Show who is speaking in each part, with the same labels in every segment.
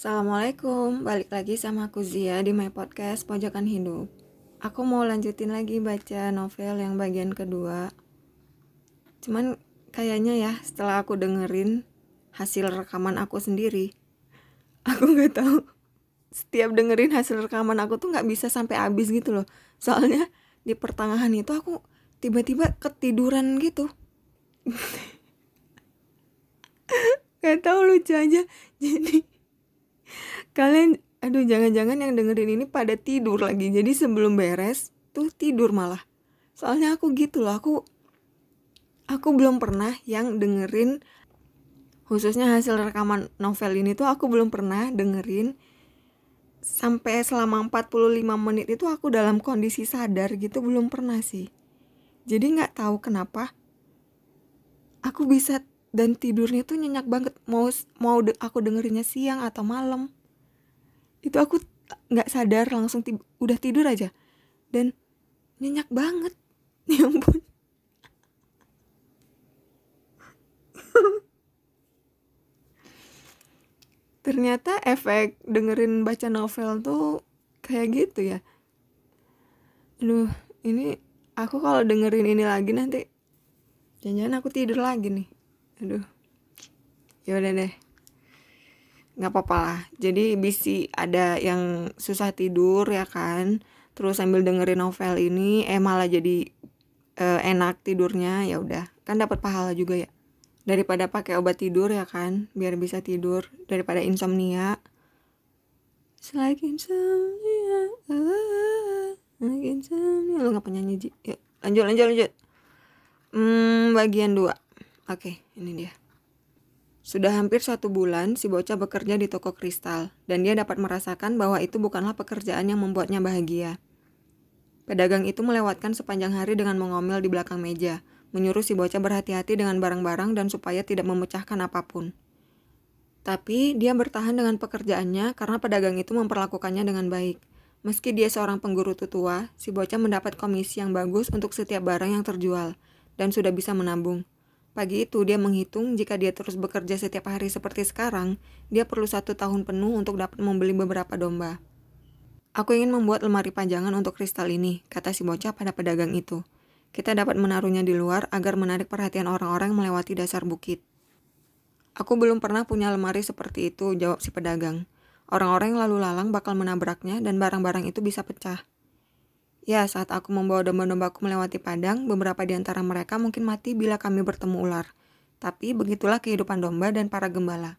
Speaker 1: Assalamualaikum, balik lagi sama aku Zia di my podcast Pojokan Hidup. Aku mau lanjutin lagi baca novel yang bagian kedua. Cuman kayaknya ya setelah aku dengerin hasil rekaman aku sendiri, aku nggak tahu setiap dengerin hasil rekaman aku tuh nggak bisa sampai habis gitu loh. Soalnya di pertengahan itu aku tiba-tiba ketiduran gitu. Gak tahu lucu aja. Jadi kalian aduh jangan-jangan yang dengerin ini pada tidur lagi. Jadi sebelum beres tuh tidur malah. Soalnya aku gitu loh aku aku belum pernah yang dengerin khususnya hasil rekaman novel ini tuh aku belum pernah dengerin. Sampai selama 45 menit itu aku dalam kondisi sadar gitu belum pernah sih. Jadi nggak tahu kenapa aku bisa dan tidurnya tuh nyenyak banget. Mau mau de aku dengerinnya siang atau malam. Itu aku nggak sadar langsung tib udah tidur aja. Dan nyenyak banget. Ya ampun. Ternyata efek dengerin baca novel tuh kayak gitu ya. Aduh ini aku kalau dengerin ini lagi nanti jangan-jangan aku tidur lagi nih aduh. Ya udah deh. Nggak apa-apa lah. Jadi bisi ada yang susah tidur ya kan? Terus sambil dengerin novel ini eh malah jadi eh, enak tidurnya ya udah. Kan dapat pahala juga ya. Daripada pakai obat tidur ya kan? Biar bisa tidur. Daripada insomnia. Selagi insomnia. Lagi insomnia. Lo nggak penyanyi ji? Yuk lanjut lanjut lanjut. Hmm, bagian dua oke ini dia sudah hampir satu bulan, si bocah bekerja di toko kristal, dan dia dapat merasakan bahwa itu bukanlah pekerjaan yang membuatnya bahagia. Pedagang itu melewatkan sepanjang hari dengan mengomel di belakang meja, menyuruh si bocah berhati-hati dengan barang-barang dan supaya tidak memecahkan apa pun. Tapi dia bertahan dengan pekerjaannya karena pedagang itu memperlakukannya dengan baik. Meski dia seorang pengguru tutua, si bocah mendapat komisi yang bagus untuk setiap barang yang terjual, dan sudah bisa menabung. Pagi itu dia menghitung jika dia terus bekerja setiap hari seperti sekarang, dia perlu satu tahun penuh untuk dapat membeli beberapa domba. Aku ingin membuat lemari panjangan untuk kristal ini, kata si bocah pada pedagang itu. Kita dapat menaruhnya di luar agar menarik perhatian orang-orang melewati dasar bukit. Aku belum pernah punya lemari seperti itu, jawab si pedagang. Orang-orang yang lalu lalang bakal menabraknya dan barang-barang itu bisa pecah. Ya, saat aku membawa domba-dombaku melewati padang, beberapa di antara mereka mungkin mati bila kami bertemu ular. Tapi begitulah kehidupan domba dan para gembala.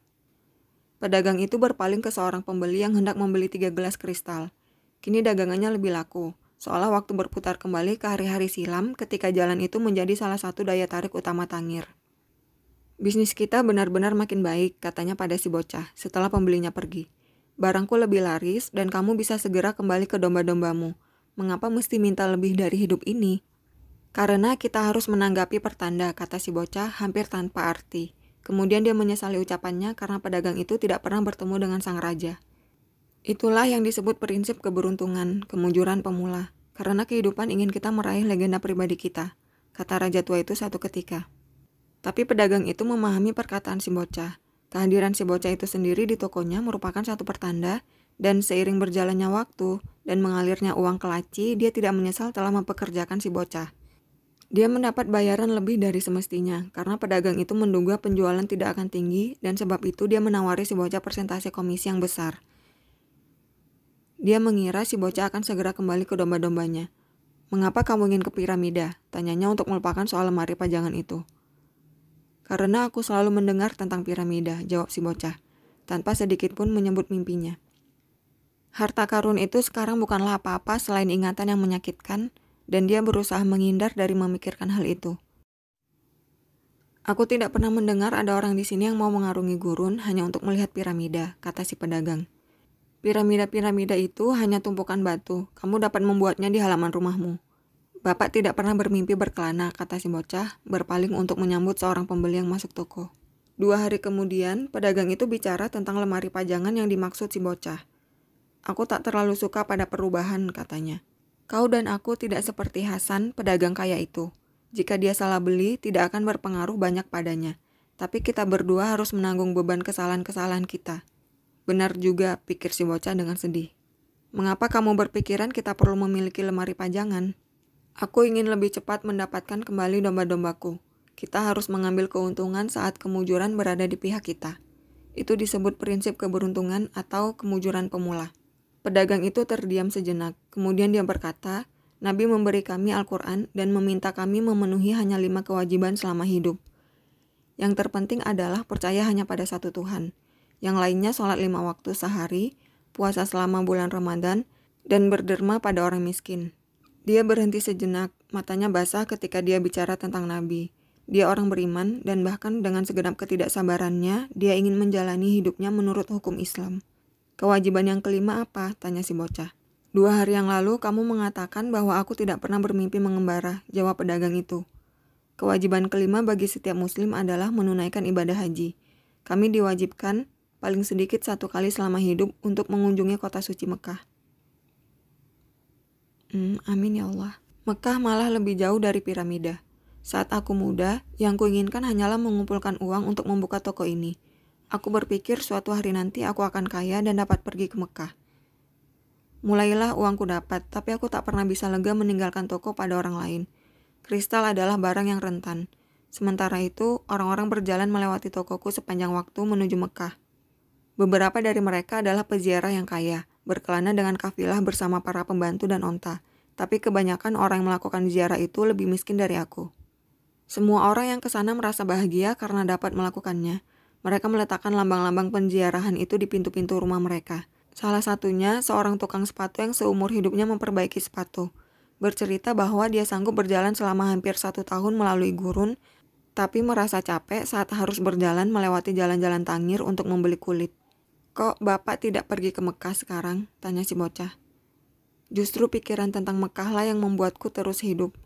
Speaker 1: Pedagang itu berpaling ke seorang pembeli yang hendak membeli tiga gelas kristal. Kini dagangannya lebih laku, seolah waktu berputar kembali ke hari-hari silam ketika jalan itu menjadi salah satu daya tarik utama Tangir. Bisnis kita benar-benar makin baik, katanya pada si bocah, setelah pembelinya pergi. Barangku lebih laris dan kamu bisa segera kembali ke domba-dombamu mengapa mesti minta lebih dari hidup ini? Karena kita harus menanggapi pertanda, kata si bocah hampir tanpa arti. Kemudian dia menyesali ucapannya karena pedagang itu tidak pernah bertemu dengan sang raja. Itulah yang disebut prinsip keberuntungan, kemujuran pemula. Karena kehidupan ingin kita meraih legenda pribadi kita, kata raja tua itu satu ketika. Tapi pedagang itu memahami perkataan si bocah. Kehadiran si bocah itu sendiri di tokonya merupakan satu pertanda dan seiring berjalannya waktu dan mengalirnya uang ke laci, dia tidak menyesal telah mempekerjakan si bocah. Dia mendapat bayaran lebih dari semestinya karena pedagang itu menduga penjualan tidak akan tinggi dan sebab itu dia menawari si bocah persentase komisi yang besar. Dia mengira si bocah akan segera kembali ke domba-dombanya. Mengapa kamu ingin ke piramida? Tanyanya untuk melupakan soal lemari pajangan itu. Karena aku selalu mendengar tentang piramida, jawab si bocah, tanpa sedikit pun menyebut mimpinya. Harta karun itu sekarang bukanlah apa-apa selain ingatan yang menyakitkan, dan dia berusaha menghindar dari memikirkan hal itu. Aku tidak pernah mendengar ada orang di sini yang mau mengarungi gurun hanya untuk melihat piramida, kata si pedagang. Piramida-piramida itu hanya tumpukan batu, kamu dapat membuatnya di halaman rumahmu. Bapak tidak pernah bermimpi berkelana, kata si bocah, berpaling untuk menyambut seorang pembeli yang masuk toko. Dua hari kemudian, pedagang itu bicara tentang lemari pajangan yang dimaksud si bocah. Aku tak terlalu suka pada perubahan, katanya. Kau dan aku tidak seperti Hasan, pedagang kaya itu. Jika dia salah beli, tidak akan berpengaruh banyak padanya. Tapi kita berdua harus menanggung beban kesalahan-kesalahan kita. Benar juga, pikir si bocah dengan sedih. Mengapa kamu berpikiran kita perlu memiliki lemari pajangan? Aku ingin lebih cepat mendapatkan kembali domba-dombaku. Kita harus mengambil keuntungan saat kemujuran berada di pihak kita. Itu disebut prinsip keberuntungan atau kemujuran pemula. Pedagang itu terdiam sejenak, kemudian dia berkata, Nabi memberi kami Al-Quran dan meminta kami memenuhi hanya lima kewajiban selama hidup. Yang terpenting adalah percaya hanya pada satu Tuhan. Yang lainnya sholat lima waktu sehari, puasa selama bulan Ramadan, dan berderma pada orang miskin. Dia berhenti sejenak, matanya basah ketika dia bicara tentang Nabi. Dia orang beriman dan bahkan dengan segenap ketidaksabarannya, dia ingin menjalani hidupnya menurut hukum Islam. Kewajiban yang kelima apa? Tanya si bocah. Dua hari yang lalu kamu mengatakan bahwa aku tidak pernah bermimpi mengembara, jawab pedagang itu. Kewajiban kelima bagi setiap muslim adalah menunaikan ibadah haji. Kami diwajibkan paling sedikit satu kali selama hidup untuk mengunjungi kota suci Mekah. Hmm, amin ya Allah. Mekah malah lebih jauh dari piramida. Saat aku muda, yang kuinginkan hanyalah mengumpulkan uang untuk membuka toko ini. Aku berpikir suatu hari nanti aku akan kaya dan dapat pergi ke Mekah. Mulailah uangku dapat, tapi aku tak pernah bisa lega meninggalkan toko pada orang lain. Kristal adalah barang yang rentan. Sementara itu, orang-orang berjalan melewati tokoku sepanjang waktu menuju Mekah. Beberapa dari mereka adalah peziarah yang kaya, berkelana dengan kafilah bersama para pembantu dan onta. Tapi kebanyakan orang yang melakukan ziarah itu lebih miskin dari aku. Semua orang yang ke sana merasa bahagia karena dapat melakukannya. Mereka meletakkan lambang-lambang penziarahan itu di pintu-pintu rumah mereka. Salah satunya seorang tukang sepatu yang seumur hidupnya memperbaiki sepatu. Bercerita bahwa dia sanggup berjalan selama hampir satu tahun melalui gurun, tapi merasa capek saat harus berjalan melewati jalan-jalan tangir untuk membeli kulit. Kok bapak tidak pergi ke Mekah sekarang? Tanya si bocah. Justru pikiran tentang Mekah lah yang membuatku terus hidup.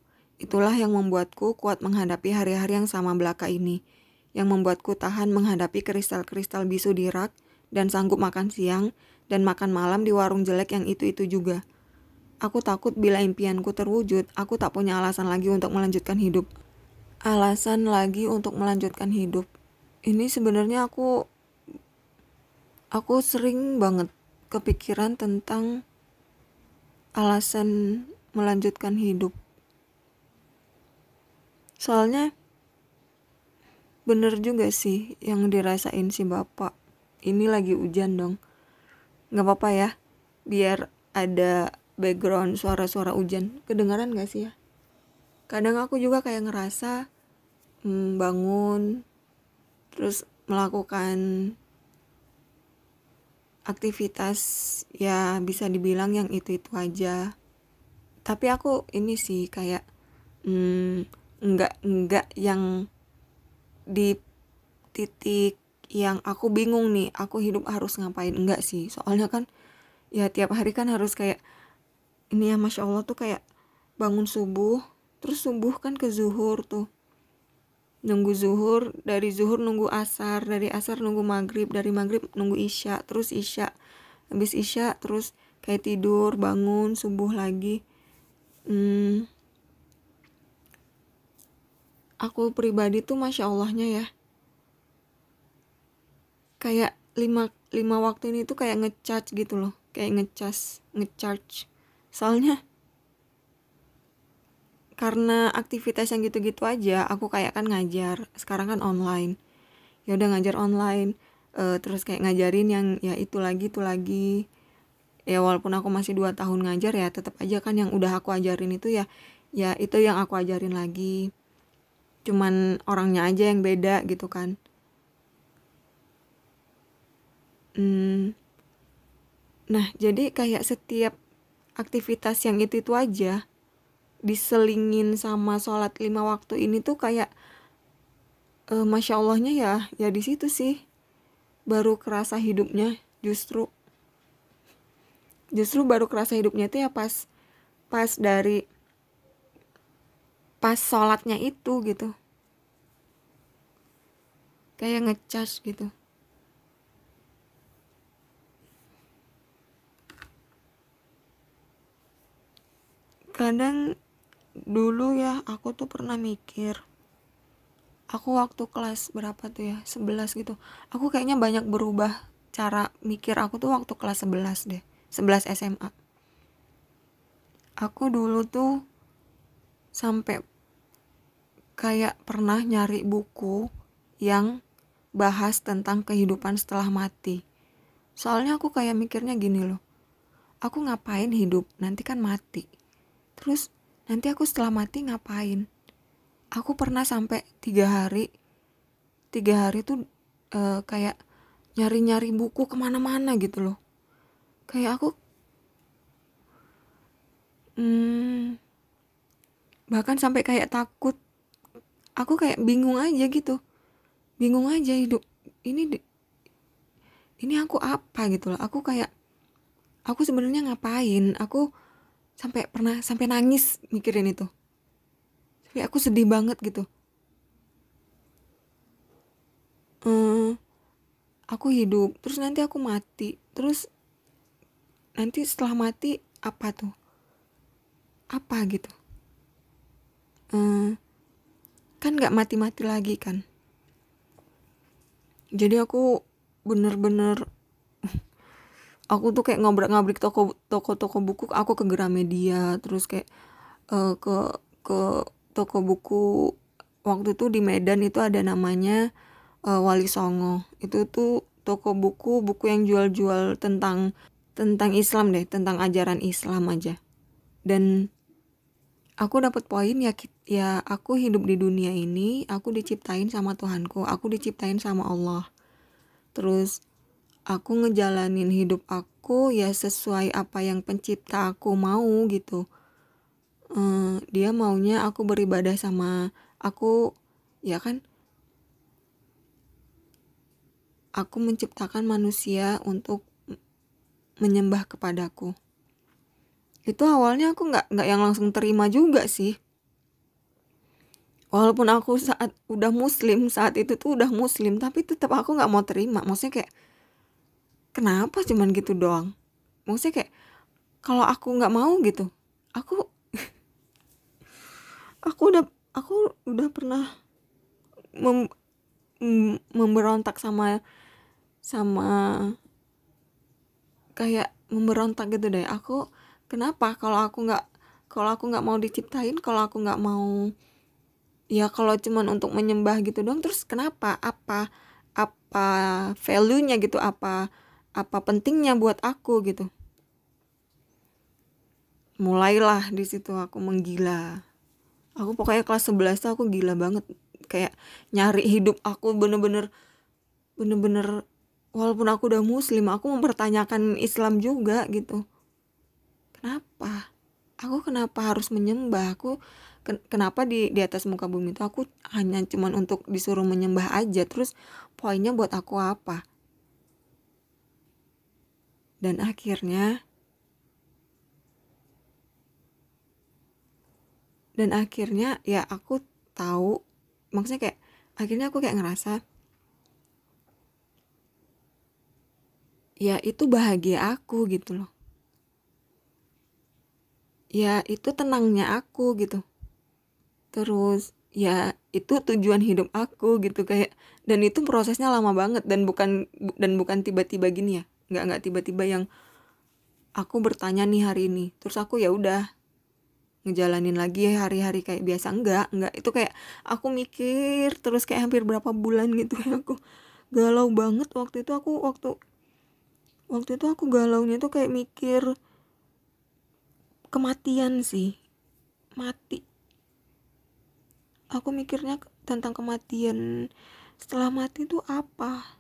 Speaker 1: Itulah yang membuatku kuat menghadapi hari-hari yang sama belaka ini, yang membuatku tahan menghadapi kristal-kristal bisu di rak dan sanggup makan siang dan makan malam di warung jelek yang itu-itu juga. Aku takut bila impianku terwujud, aku tak punya alasan lagi untuk melanjutkan hidup. Alasan lagi untuk melanjutkan hidup. Ini sebenarnya aku aku sering banget kepikiran tentang alasan melanjutkan hidup soalnya bener juga sih yang dirasain si bapak. Ini lagi hujan dong. Nggak apa-apa ya biar ada background suara-suara hujan. Kedengaran gak sih ya? Kadang aku juga kayak ngerasa hmm, bangun terus melakukan aktivitas ya bisa dibilang yang itu itu aja. Tapi aku ini sih kayak hmm, enggak enggak yang di titik yang aku bingung nih aku hidup harus ngapain? Enggak sih soalnya kan ya tiap hari kan harus kayak ini ya masya allah tuh kayak bangun subuh terus subuh kan ke zuhur tuh. Nunggu zuhur dari zuhur nunggu asar dari asar nunggu maghrib dari maghrib nunggu isya terus isya. Habis isya terus kayak tidur bangun subuh lagi. Hmm, aku pribadi tuh masya allahnya ya. Kayak lima lima waktu ini tuh kayak ngecharge gitu loh. Kayak ngecas ngecharge. Soalnya karena aktivitas yang gitu-gitu aja aku kayak kan ngajar. Sekarang kan online. Ya udah ngajar online. Uh, terus kayak ngajarin yang ya itu lagi itu lagi. Ya walaupun aku masih dua tahun ngajar ya tetap aja kan yang udah aku ajarin itu ya ya itu yang aku ajarin lagi cuman orangnya aja yang beda gitu kan. Hmm, nah jadi kayak setiap aktivitas yang itu itu aja diselingin sama sholat lima waktu ini tuh kayak uh, masya allahnya ya ya di situ sih. Baru kerasa hidupnya justru. Justru baru kerasa hidupnya tuh ya pas pas dari pas sholatnya itu gitu. Kayak ngecas gitu. Kadang dulu ya aku tuh pernah mikir aku waktu kelas berapa tuh ya 11 gitu. Aku kayaknya banyak berubah cara mikir aku tuh waktu kelas 11 deh 11 SMA aku dulu tuh sampai kayak pernah nyari buku yang bahas tentang kehidupan setelah mati. Soalnya aku kayak mikirnya gini loh aku ngapain hidup? Nanti kan mati. Terus nanti aku setelah mati ngapain? Aku pernah sampai tiga hari tiga hari tuh uh, kayak nyari-nyari buku ke mana-mana gitu loh. Kayak aku hmm, bahkan sampai kayak takut aku kayak bingung aja gitu. Bingung aja hidup. Ini ini aku apa gitu loh. Aku kayak aku sebenarnya ngapain? Aku sampai pernah sampai nangis mikirin itu. Tapi aku sedih banget gitu. Hmm, aku hidup terus nanti aku mati. Terus nanti setelah mati apa tuh? Apa gitu? Hmm, kan nggak mati-mati lagi kan. Jadi aku bener-bener aku tuh kayak ngobrak-ngabrik toko toko toko buku aku ke Gramedia terus kayak uh, ke ke toko buku waktu itu di Medan itu ada namanya uh, Wali Songo. Itu tuh toko buku buku yang jual-jual tentang tentang Islam deh tentang ajaran Islam aja. Dan aku dapat poin ya ya aku hidup di dunia ini aku diciptain sama Tuhanku aku diciptain sama Allah. Terus aku ngejalanin hidup aku ya sesuai apa yang pencipta aku mau gitu. Uh, dia maunya aku beribadah sama aku ya kan? Aku menciptakan manusia untuk menyembah kepadaku itu awalnya aku nggak nggak yang langsung terima juga sih. Walaupun aku saat udah muslim saat itu tuh udah muslim tapi tetap aku nggak mau terima. Maksudnya kayak kenapa cuman gitu doang? Maksudnya kayak kalau aku nggak mau gitu aku aku udah aku udah pernah mem, memberontak sama sama kayak memberontak gitu deh. Aku kenapa? Kalau aku nggak kalau aku nggak mau diciptain kalau aku nggak mau ya kalau cuman untuk menyembah gitu dong terus kenapa? Apa apa value nya gitu? Apa apa pentingnya buat aku gitu? Mulailah di situ aku menggila. Aku pokoknya kelas 11 tuh aku gila banget. Kayak nyari hidup aku bener-bener bener-bener walaupun aku udah muslim aku mempertanyakan Islam juga gitu kenapa? Aku kenapa harus menyembah? Aku ken kenapa di di atas muka bumi itu aku hanya cuman untuk disuruh menyembah aja? Terus poinnya buat aku apa? Dan akhirnya dan akhirnya ya aku tahu maksudnya kayak akhirnya aku kayak ngerasa ya itu bahagia aku gitu loh ya itu tenangnya aku gitu. Terus ya itu tujuan hidup aku gitu kayak dan itu prosesnya lama banget dan bukan dan bukan tiba-tiba gini ya. Nggak nggak tiba-tiba yang aku bertanya nih hari ini. Terus aku ya udah ngejalanin lagi hari-hari kayak biasa. Enggak enggak itu kayak aku mikir terus kayak hampir berapa bulan gitu ya aku galau banget. Waktu itu aku waktu waktu itu aku galaunya tuh kayak mikir kematian sih. Mati. Aku mikirnya tentang kematian. Setelah mati itu apa?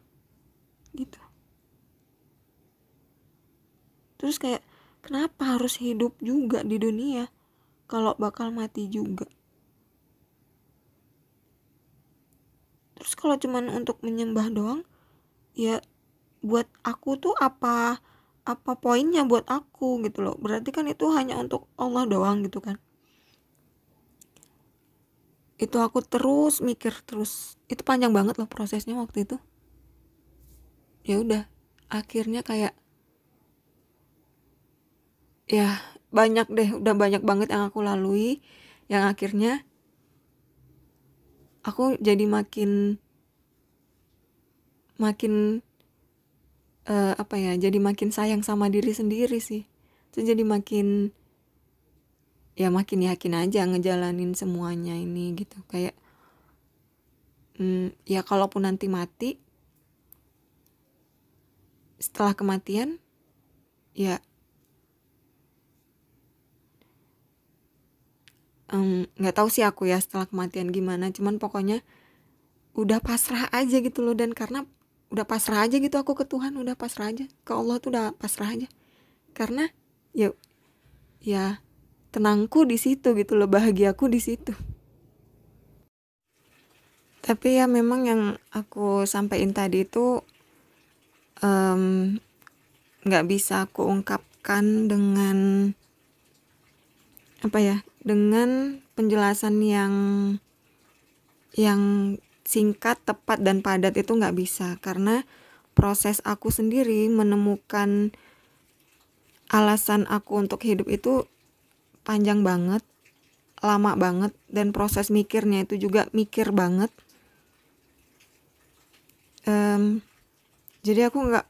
Speaker 1: Gitu. Terus kayak kenapa harus hidup juga di dunia kalau bakal mati juga? Terus kalau cuman untuk menyembah doang ya buat aku tuh apa apa poinnya buat aku gitu loh. Berarti kan itu hanya untuk Allah doang gitu kan. Itu aku terus mikir terus. Itu panjang banget loh prosesnya waktu itu. Ya udah akhirnya kayak ya banyak deh udah banyak banget yang aku lalui. Yang akhirnya aku jadi makin makin uh, apa ya jadi makin sayang sama diri sendiri sih. Itu jadi makin ya makin yakin aja ngejalanin semuanya ini gitu. Kayak hmm, ya kalaupun nanti mati setelah kematian ya nggak um, tahu sih aku ya setelah kematian gimana. Cuman pokoknya udah pasrah aja gitu loh. Dan karena udah pasrah aja gitu aku ke Tuhan udah pasrah aja. Ke Allah tuh udah pasrah aja. Karena ya ya tenangku di situ gitu loh bahagiaku di situ. Tapi ya memang yang aku sampaikan tadi itu nggak um, bisa aku ungkapkan dengan apa ya dengan penjelasan yang yang singkat, tepat dan padat itu nggak bisa karena proses aku sendiri menemukan alasan aku untuk hidup itu panjang banget, lama banget dan proses mikirnya itu juga mikir banget. Um, jadi aku nggak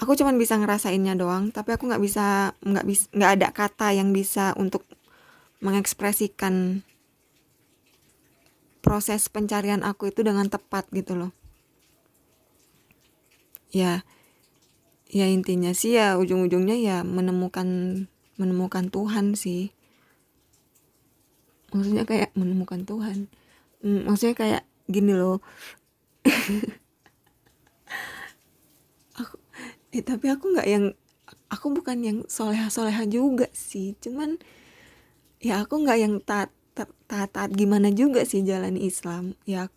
Speaker 1: aku cuman bisa ngerasainnya doang tapi aku nggak bisa nggak bisa nggak ada kata yang bisa untuk mengekspresikan proses pencarian aku itu dengan tepat gitu loh. Ya ya intinya sih ya ujung-ujungnya ya menemukan menemukan Tuhan sih. Maksudnya kayak menemukan Tuhan. Hmm, maksudnya kayak gini loh. Aku eh tapi aku nggak yang aku bukan yang soleha soleha juga sih. Cuman ya aku nggak yang taat taat taat gimana juga sih jalan Islam? Ya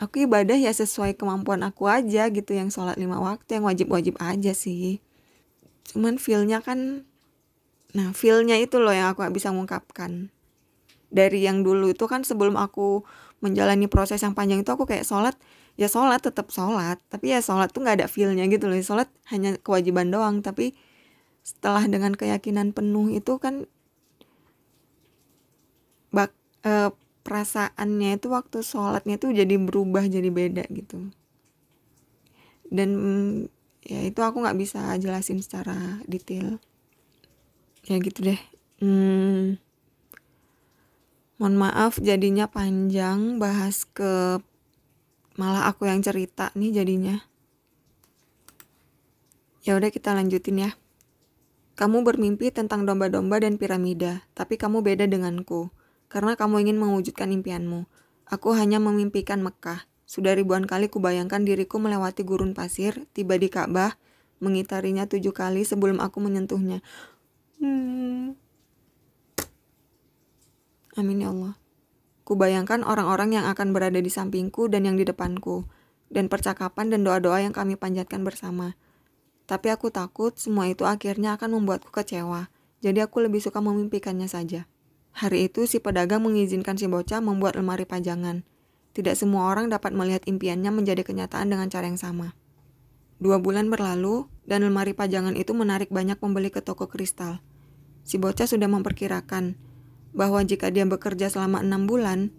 Speaker 1: aku ibadah ya sesuai kemampuan aku aja gitu yang sholat lima waktu yang wajib-wajib aja sih. Cuman feelnya kan nah feelnya itu loh yang aku gak bisa mengungkapkan dari yang dulu itu kan sebelum aku menjalani proses yang panjang itu aku kayak sholat ya sholat tetap sholat. Tapi ya sholat tuh nggak ada feelnya gitu loh. Sholat hanya kewajiban doang. Tapi setelah dengan keyakinan penuh itu kan uh, perasaannya itu waktu sholatnya tuh jadi berubah jadi beda gitu. Dan ya itu aku nggak bisa jelasin secara detail. Ya gitu deh. Hmm, mohon maaf jadinya panjang bahas ke malah aku yang cerita nih jadinya. Ya udah kita lanjutin ya. Kamu bermimpi tentang domba-domba dan piramida, tapi kamu beda denganku karena kamu ingin mewujudkan impianmu. Aku hanya memimpikan Mekah. Sudah ribuan kali kubayangkan diriku melewati gurun pasir, tiba di Ka'bah, mengitarinya tujuh kali sebelum aku menyentuhnya. Hmm. Amin ya Allah. Kubayangkan orang-orang yang akan berada di sampingku dan yang di depanku, dan percakapan dan doa-doa yang kami panjatkan bersama. Tapi aku takut semua itu akhirnya akan membuatku kecewa, jadi aku lebih suka memimpikannya saja. Hari itu si pedagang mengizinkan si bocah membuat lemari pajangan. Tidak semua orang dapat melihat impiannya menjadi kenyataan dengan cara yang sama. Dua bulan berlalu, dan lemari pajangan itu menarik banyak pembeli ke toko kristal. Si bocah sudah memperkirakan bahwa jika dia bekerja selama enam bulan,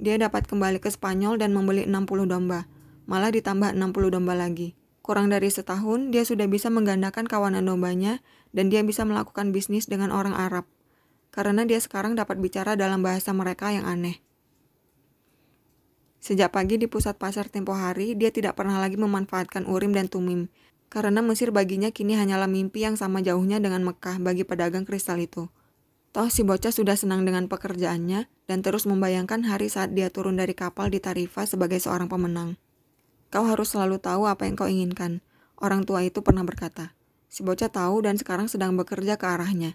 Speaker 1: dia dapat kembali ke Spanyol dan membeli 60 domba, malah ditambah 60 domba lagi. Kurang dari setahun, dia sudah bisa menggandakan kawanan dombanya dan dia bisa melakukan bisnis dengan orang Arab karena dia sekarang dapat bicara dalam bahasa mereka yang aneh. Sejak pagi di pusat pasar tempo hari, dia tidak pernah lagi memanfaatkan Urim dan Tumim, karena Mesir baginya kini hanyalah mimpi yang sama jauhnya dengan Mekah bagi pedagang kristal itu. Toh si bocah sudah senang dengan pekerjaannya dan terus membayangkan hari saat dia turun dari kapal di Tarifa sebagai seorang pemenang. Kau harus selalu tahu apa yang kau inginkan. Orang tua itu pernah berkata. Si bocah tahu dan sekarang sedang bekerja ke arahnya.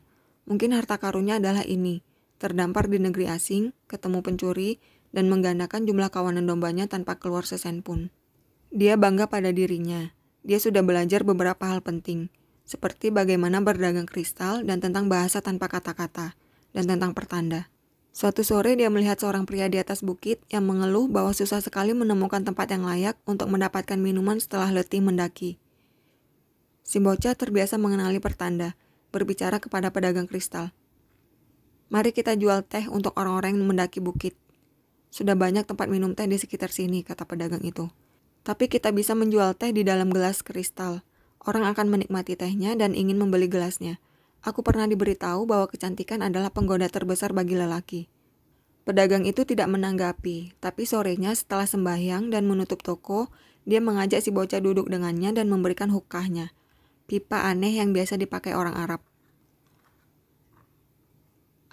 Speaker 1: Mungkin harta karunnya adalah ini, terdampar di negeri asing, ketemu pencuri, dan menggandakan jumlah kawanan dombanya tanpa keluar sesen pun. Dia bangga pada dirinya. Dia sudah belajar beberapa hal penting, seperti bagaimana berdagang kristal dan tentang bahasa tanpa kata-kata, dan tentang pertanda. Suatu sore dia melihat seorang pria di atas bukit yang mengeluh bahwa susah sekali menemukan tempat yang layak untuk mendapatkan minuman setelah letih mendaki. Si bocah terbiasa mengenali pertanda, berbicara kepada pedagang kristal. Mari kita jual teh untuk orang-orang yang mendaki bukit. Sudah banyak tempat minum teh di sekitar sini, kata pedagang itu. Tapi kita bisa menjual teh di dalam gelas kristal. Orang akan menikmati tehnya dan ingin membeli gelasnya. Aku pernah diberitahu bahwa kecantikan adalah penggoda terbesar bagi lelaki. Pedagang itu tidak menanggapi, tapi sorenya setelah sembahyang dan menutup toko, dia mengajak si bocah duduk dengannya dan memberikan hukahnya. Pipa aneh yang biasa dipakai orang Arab.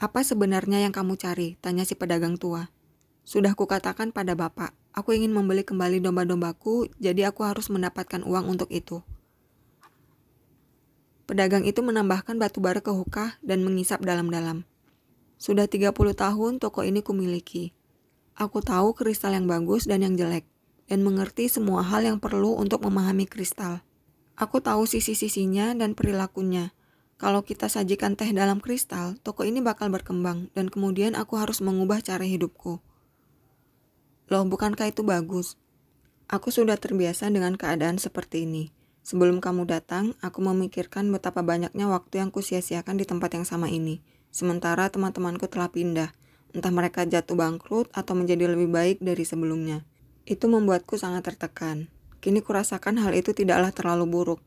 Speaker 1: Apa sebenarnya yang kamu cari? Tanya si pedagang tua. Sudah kukatakan pada bapak, aku ingin membeli kembali domba-dombaku, jadi aku harus mendapatkan uang untuk itu. Pedagang itu menambahkan batu bara ke hukah dan mengisap dalam-dalam. Sudah 30 tahun toko ini kumiliki. Aku tahu kristal yang bagus dan yang jelek, dan mengerti semua hal yang perlu untuk memahami kristal. Aku tahu sisi-sisinya dan perilakunya. Kalau kita sajikan teh dalam kristal, toko ini bakal berkembang, dan kemudian aku harus mengubah cara hidupku. Loh, bukankah itu bagus? Aku sudah terbiasa dengan keadaan seperti ini. Sebelum kamu datang, aku memikirkan betapa banyaknya waktu yang kusia-siakan di tempat yang sama ini. Sementara teman-temanku telah pindah, entah mereka jatuh bangkrut atau menjadi lebih baik dari sebelumnya. Itu membuatku sangat tertekan. Kini kurasakan hal itu tidaklah terlalu buruk.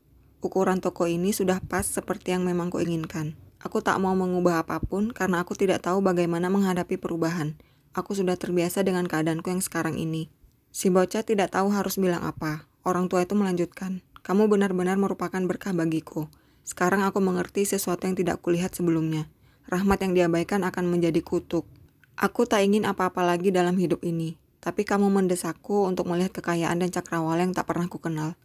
Speaker 1: Ukuran toko ini sudah pas seperti yang memang kuinginkan. Aku tak mau mengubah apa pun karena aku tidak tahu bagaimana menghadapi perubahan. Aku sudah terbiasa dengan keadaanku yang sekarang ini. Si bocah tidak tahu harus bilang apa. Orang tua itu melanjutkan. Kamu benar-benar merupakan berkah bagiku. Sekarang aku mengerti sesuatu yang tidak kulihat sebelumnya. Rahmat yang diabaikan akan menjadi kutuk. Aku tak ingin apa-apa lagi dalam hidup ini. Tapi kamu mendesakku untuk melihat kekayaan dan cakrawala yang tak pernah ku kenal.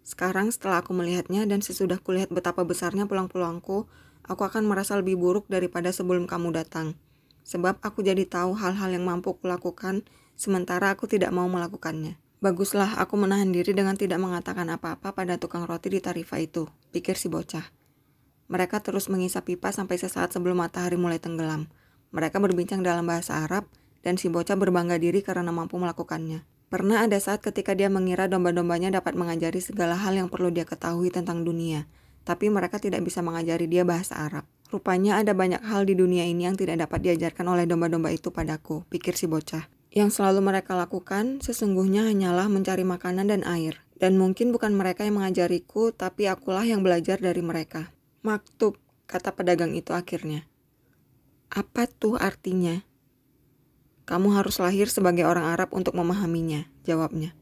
Speaker 1: Sekarang setelah aku melihatnya dan sesudah kulihat betapa besarnya pulang-pulangku, aku akan merasa lebih buruk daripada sebelum kamu datang. Sebab aku jadi tahu hal-hal yang mampu kulakukan, sementara aku tidak mau melakukannya. Baguslah aku menahan diri dengan tidak mengatakan apa-apa pada tukang roti di Tarifa itu, pikir si bocah. Mereka terus mengisap pipa sampai sesaat sebelum matahari mulai tenggelam. Mereka berbincang dalam bahasa Arab, dan si bocah berbangga diri karena mampu melakukannya. Pernah ada saat ketika dia mengira domba-dombanya dapat mengajari segala hal yang perlu dia ketahui tentang dunia, tapi mereka tidak bisa mengajari dia bahasa Arab. Rupanya ada banyak hal di dunia ini yang tidak dapat diajarkan oleh domba-domba itu padaku, pikir si bocah. Yang selalu mereka lakukan sesungguhnya hanyalah mencari makanan dan air. Dan mungkin bukan mereka yang mengajariku, tapi akulah yang belajar dari mereka. Maktub, kata pedagang itu akhirnya. Apa tuh artinya? Kamu harus lahir sebagai orang Arab untuk memahaminya, jawabnya.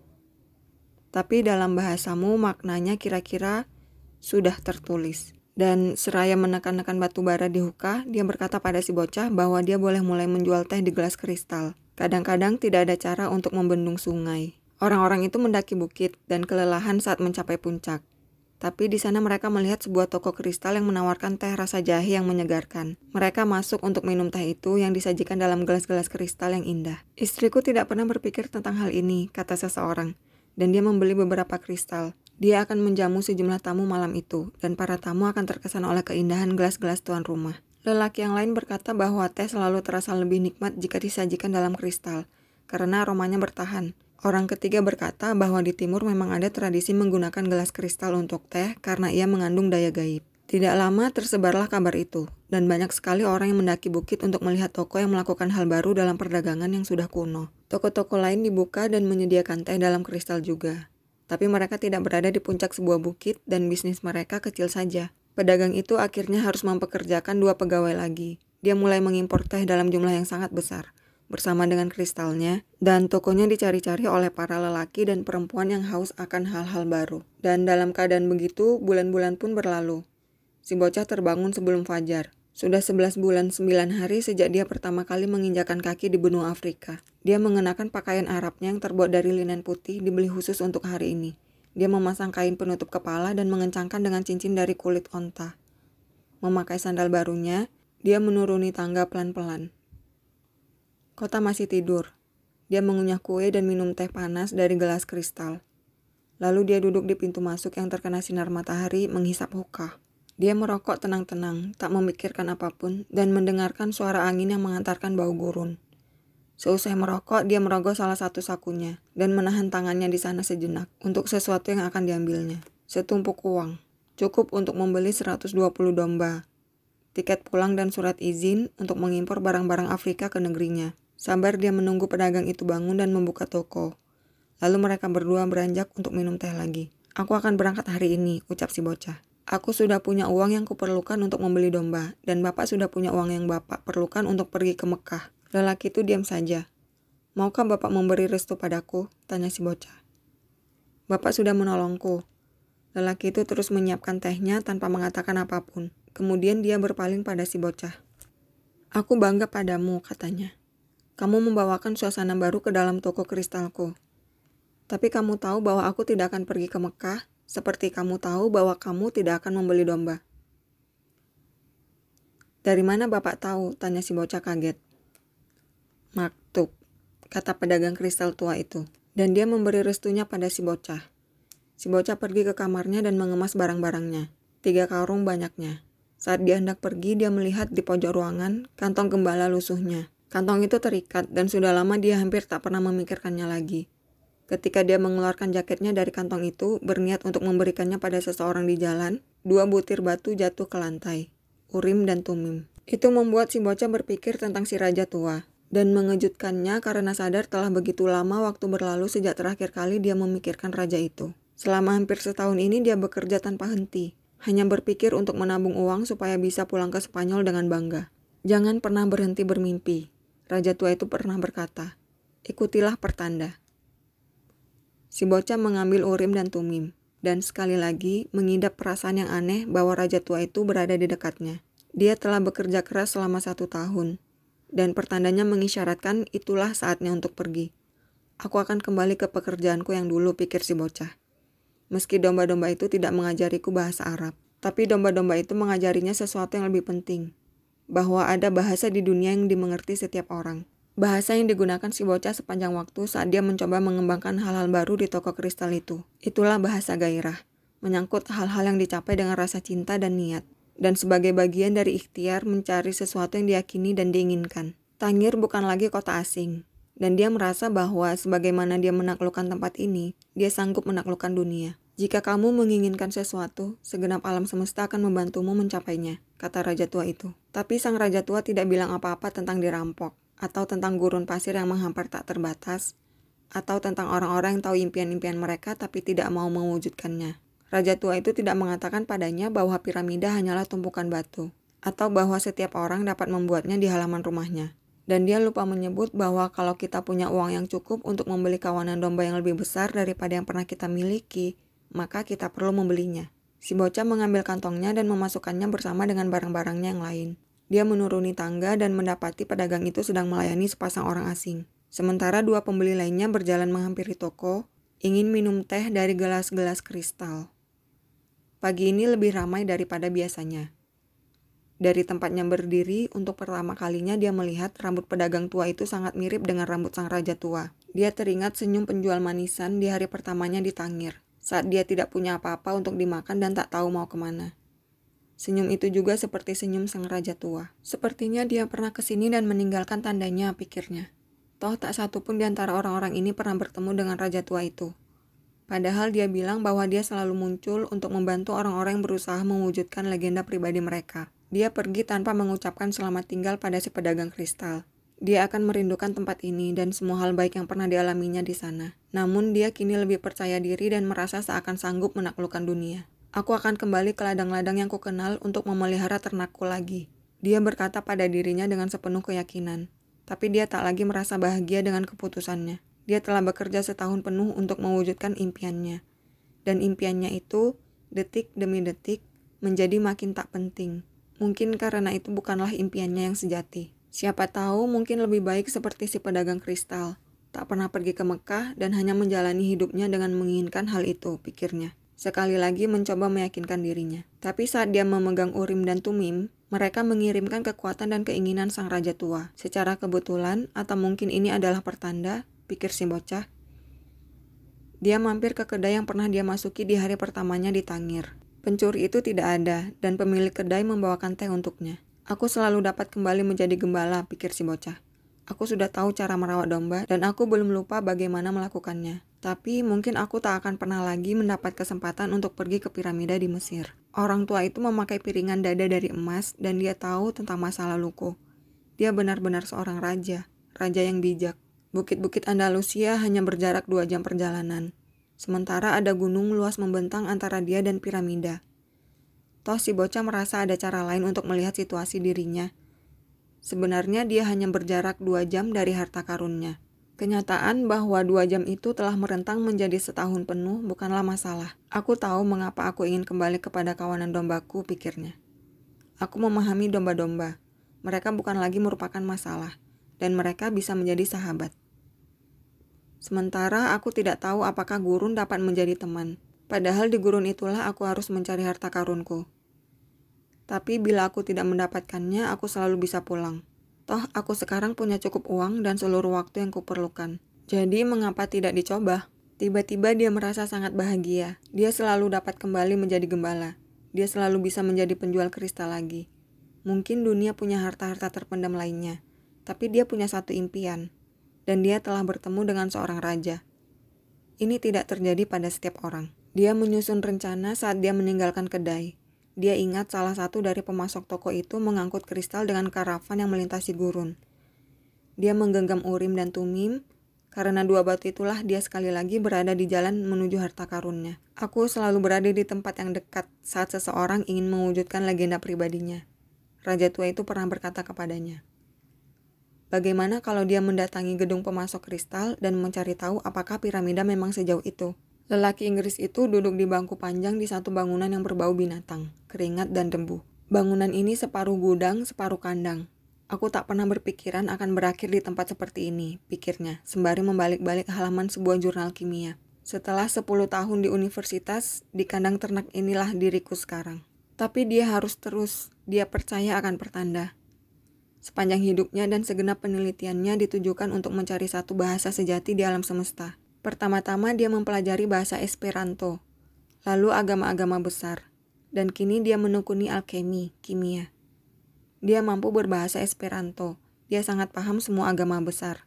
Speaker 1: Tapi dalam bahasamu maknanya kira-kira sudah tertulis. Dan seraya menekan-nekan batu bara di hukah, dia berkata pada si bocah bahwa dia boleh mulai menjual teh di gelas kristal. Kadang-kadang tidak ada cara untuk membendung sungai. Orang-orang itu mendaki bukit dan kelelahan saat mencapai puncak. Tapi di sana mereka melihat sebuah toko kristal yang menawarkan teh rasa jahe yang menyegarkan. Mereka masuk untuk minum teh itu yang disajikan dalam gelas-gelas kristal yang indah. Istriku tidak pernah berpikir tentang hal ini, kata seseorang. Dan dia membeli beberapa kristal. Dia akan menjamu sejumlah tamu malam itu, dan para tamu akan terkesan oleh keindahan gelas-gelas tuan rumah. Lelaki yang lain berkata bahwa teh selalu terasa lebih nikmat jika disajikan dalam kristal, karena aromanya bertahan. Orang ketiga berkata bahwa di timur memang ada tradisi menggunakan gelas kristal untuk teh karena ia mengandung daya gaib. Tidak lama tersebarlah kabar itu, dan banyak sekali orang yang mendaki bukit untuk melihat toko yang melakukan hal baru dalam perdagangan yang sudah kuno. Toko-toko lain dibuka dan menyediakan teh dalam kristal juga. Tapi mereka tidak berada di puncak sebuah bukit dan bisnis mereka kecil saja. Pedagang itu akhirnya harus mempekerjakan dua pegawai lagi. Dia mulai mengimpor teh dalam jumlah yang sangat besar, bersama dengan kristalnya, dan tokonya dicari-cari oleh para lelaki dan perempuan yang haus akan hal-hal baru. Dan dalam keadaan begitu, bulan-bulan pun berlalu. Si bocah terbangun sebelum fajar. Sudah 11 bulan 9 hari sejak dia pertama kali menginjakan kaki di benua Afrika. Dia mengenakan pakaian Arabnya yang terbuat dari linen putih dibeli khusus untuk hari ini. Dia memasang kain penutup kepala dan mengencangkan dengan cincin dari kulit onta. Memakai sandal barunya, dia menuruni tangga pelan-pelan. Kota masih tidur. Dia mengunyah kue dan minum teh panas dari gelas kristal. Lalu dia duduk di pintu masuk yang terkena sinar matahari menghisap hukah. Dia merokok tenang-tenang, tak memikirkan apa pun, dan mendengarkan suara angin yang mengantarkan bau gurun. Seusai merokok, dia merogoh salah satu sakunya dan menahan tangannya di sana sejenak untuk sesuatu yang akan diambilnya. Setumpuk uang, cukup untuk membeli 120 domba, tiket pulang dan surat izin untuk mengimpor barang-barang Afrika ke negerinya. Sabar dia menunggu pedagang itu bangun dan membuka toko. Lalu mereka berdua beranjak untuk minum teh lagi. Aku akan berangkat hari ini, ucap si bocah. Aku sudah punya uang yang kuperlukan untuk membeli domba, dan bapak sudah punya uang yang bapak perlukan untuk pergi ke Mekah. Lelaki itu diam saja. Maukah bapak memberi restu padaku? Tanya si bocah. Bapak sudah menolongku. Lelaki itu terus menyiapkan tehnya tanpa mengatakan apa pun. Kemudian dia berpaling pada si bocah. Aku bangga padamu, katanya. Kamu membawakan suasana baru ke dalam toko kristalku. Tapi kamu tahu bahwa aku tidak akan pergi ke Mekah, seperti kamu tahu bahwa kamu tidak akan membeli domba. Dari mana Bapak tahu? Tanya si bocah kaget. Maktub, kata pedagang kristal tua itu. Dan dia memberi restunya pada si bocah. Si bocah pergi ke kamarnya dan mengemas barang-barangnya. Tiga karung banyaknya. Saat dia hendak pergi, dia melihat di pojok ruangan kantong gembala lusuhnya. Kantong itu terikat dan sudah lama dia hampir tak pernah memikirkannya lagi. Ketika dia mengeluarkan jaketnya dari kantong itu, berniat untuk memberikannya pada seseorang di jalan, dua butir batu jatuh ke lantai. Urim dan Tumim. Itu membuat si bocah berpikir tentang si raja tua, dan mengejutkannya karena sadar telah begitu lama waktu berlalu sejak terakhir kali dia memikirkan raja itu. Selama hampir setahun ini dia bekerja tanpa henti, hanya berpikir untuk menabung uang supaya bisa pulang ke Spanyol dengan bangga. Jangan pernah berhenti bermimpi. Raja tua itu pernah berkata, ikutilah pertanda. Si bocah mengambil Urim dan Tumim, dan sekali lagi mengidap perasaan yang aneh bahwa Raja Tua itu berada di dekatnya. Dia telah bekerja keras selama satu tahun, dan pertandanya mengisyaratkan itulah saatnya untuk pergi. Aku akan kembali ke pekerjaanku yang dulu, pikir si bocah. Meski domba-domba itu tidak mengajariku bahasa Arab, tapi domba-domba itu mengajarinya sesuatu yang lebih penting, bahwa ada bahasa di dunia yang dimengerti setiap orang. Bahasa yang digunakan si bocah sepanjang waktu saat dia mencoba mengembangkan hal-hal baru di toko kristal itu. Itulah bahasa gairah, menyangkut hal-hal yang dicapai dengan rasa cinta dan niat, dan sebagai bagian dari ikhtiar mencari sesuatu yang diyakini dan diinginkan. Tangir bukan lagi kota asing, dan dia merasa bahwa sebagaimana dia menaklukkan tempat ini, dia sanggup menaklukkan dunia. Jika kamu menginginkan sesuatu, segenap alam semesta akan membantumu mencapainya, kata raja tua itu. Tapi sang raja tua tidak bilang apa-apa tentang dirampok atau tentang gurun pasir yang menghampar tak terbatas, atau tentang orang-orang yang tahu impian-impian mereka tapi tidak mau mewujudkannya. Raja tua itu tidak mengatakan padanya bahwa piramida hanyalah tumpukan batu, atau bahwa setiap orang dapat membuatnya di halaman rumahnya. Dan dia lupa menyebut bahwa kalau kita punya uang yang cukup untuk membeli kawanan domba yang lebih besar daripada yang pernah kita miliki, maka kita perlu membelinya. Si bocah mengambil kantongnya dan memasukkannya bersama dengan barang-barangnya yang lain. Dia menuruni tangga dan mendapati pedagang itu sedang melayani sepasang orang asing. Sementara dua pembeli lainnya berjalan menghampiri toko, ingin minum teh dari gelas-gelas kristal. Pagi ini lebih ramai daripada biasanya. Dari tempatnya berdiri, untuk pertama kalinya dia melihat rambut pedagang tua itu sangat mirip dengan rambut sang raja tua. Dia teringat senyum penjual manisan di hari pertamanya di Tangir, saat dia tidak punya apa-apa untuk dimakan dan tak tahu mau ke mana. Senyum itu juga seperti senyum sang raja tua. Sepertinya dia pernah ke sini dan meninggalkan tandanya, pikirnya. Toh tak satu pun di antara orang-orang ini pernah bertemu dengan raja tua itu. Padahal dia bilang bahwa dia selalu muncul untuk membantu orang-orang yang berusaha mewujudkan legenda pribadi mereka. Dia pergi tanpa mengucapkan selamat tinggal pada si pedagang kristal. Dia akan merindukan tempat ini dan semua hal baik yang pernah dialaminya di sana. Namun dia kini lebih percaya diri dan merasa seakan sanggup menaklukkan dunia. Aku akan kembali ke ladang-ladang yang kukenal untuk memelihara ternakku lagi. Dia berkata pada dirinya dengan sepenuh keyakinan. Tapi dia tak lagi merasa bahagia dengan keputusannya. Dia telah bekerja setahun penuh untuk mewujudkan impiannya. Dan impiannya itu, detik demi detik, menjadi makin tak penting. Mungkin karena itu bukanlah impiannya yang sejati. Siapa tahu mungkin lebih baik seperti si pedagang kristal. Tak pernah pergi ke Mekah dan hanya menjalani hidupnya dengan menginginkan hal itu, pikirnya. Sekali lagi mencoba meyakinkan dirinya. Tapi saat dia memegang Urim dan Tumim, mereka mengirimkan kekuatan dan keinginan sang raja tua. Secara kebetulan, atau mungkin ini adalah pertanda, pikir si bocah. Dia mampir ke kedai yang pernah dia masuki di hari pertamanya di Tangir. Pencuri itu tidak ada, dan pemilik kedai membawakan teh untuknya. Aku selalu dapat kembali menjadi gembala, pikir si bocah. Aku sudah tahu cara merawat domba, dan aku belum lupa bagaimana melakukannya. Tapi mungkin aku tak akan pernah lagi mendapat kesempatan untuk pergi ke piramida di Mesir. Orang tua itu memakai piringan dada dari emas dan dia tahu tentang masa laluku. Dia benar-benar seorang raja, raja yang bijak. Bukit-bukit Andalusia hanya berjarak dua jam perjalanan. Sementara ada gunung luas membentang antara dia dan piramida. Toh si bocah merasa ada cara lain untuk melihat situasi dirinya. Sebenarnya dia hanya berjarak dua jam dari harta karunnya. Kenyataan bahwa dua jam itu telah merentang menjadi setahun penuh bukanlah masalah. Aku tahu mengapa aku ingin kembali kepada kawanan dombaku, pikirnya. Aku memahami domba-domba. Mereka bukan lagi merupakan masalah, dan mereka bisa menjadi sahabat. Sementara aku tidak tahu apakah gurun dapat menjadi teman. Padahal di gurun itulah aku harus mencari harta karunku. Tapi bila aku tidak mendapatkannya, aku selalu bisa pulang. Toh aku sekarang punya cukup uang dan seluruh waktu yang kuperlukan. Jadi mengapa tidak dicoba? Tiba-tiba dia merasa sangat bahagia. Dia selalu dapat kembali menjadi gembala. Dia selalu bisa menjadi penjual kristal lagi. Mungkin dunia punya harta-harta terpendam lainnya, tapi dia punya satu impian, dan dia telah bertemu dengan seorang raja. Ini tidak terjadi pada setiap orang. Dia menyusun rencana saat dia meninggalkan kedai. Dia ingat salah satu dari pemasok toko itu mengangkut kristal dengan karavan yang melintasi gurun. Dia menggenggam urim dan tumim, karena dua batu itulah dia sekali lagi berada di jalan menuju harta karunnya. Aku selalu berada di tempat yang dekat saat seseorang ingin mewujudkan legenda pribadinya. Raja tua itu pernah berkata kepadanya, Bagaimana kalau dia mendatangi gedung pemasok kristal dan mencari tahu apakah piramida memang sejauh itu? Lelaki Inggris itu duduk di bangku panjang di satu bangunan yang berbau binatang, keringat dan debu. Bangunan ini separuh gudang, separuh kandang. Aku tak pernah berpikiran akan berakhir di tempat seperti ini, pikirnya, sembari membalik-balik halaman sebuah jurnal kimia. Setelah 10 tahun di universitas, di kandang ternak inilah diriku sekarang. Tapi dia harus terus, dia percaya akan pertanda. Sepanjang hidupnya dan segenap penelitiannya ditujukan untuk mencari satu bahasa sejati di alam semesta. Pertama-tama dia mempelajari bahasa Esperanto, lalu agama-agama besar, dan kini dia menekuni alkemi, kimia. Dia mampu berbahasa Esperanto, dia sangat paham semua agama besar.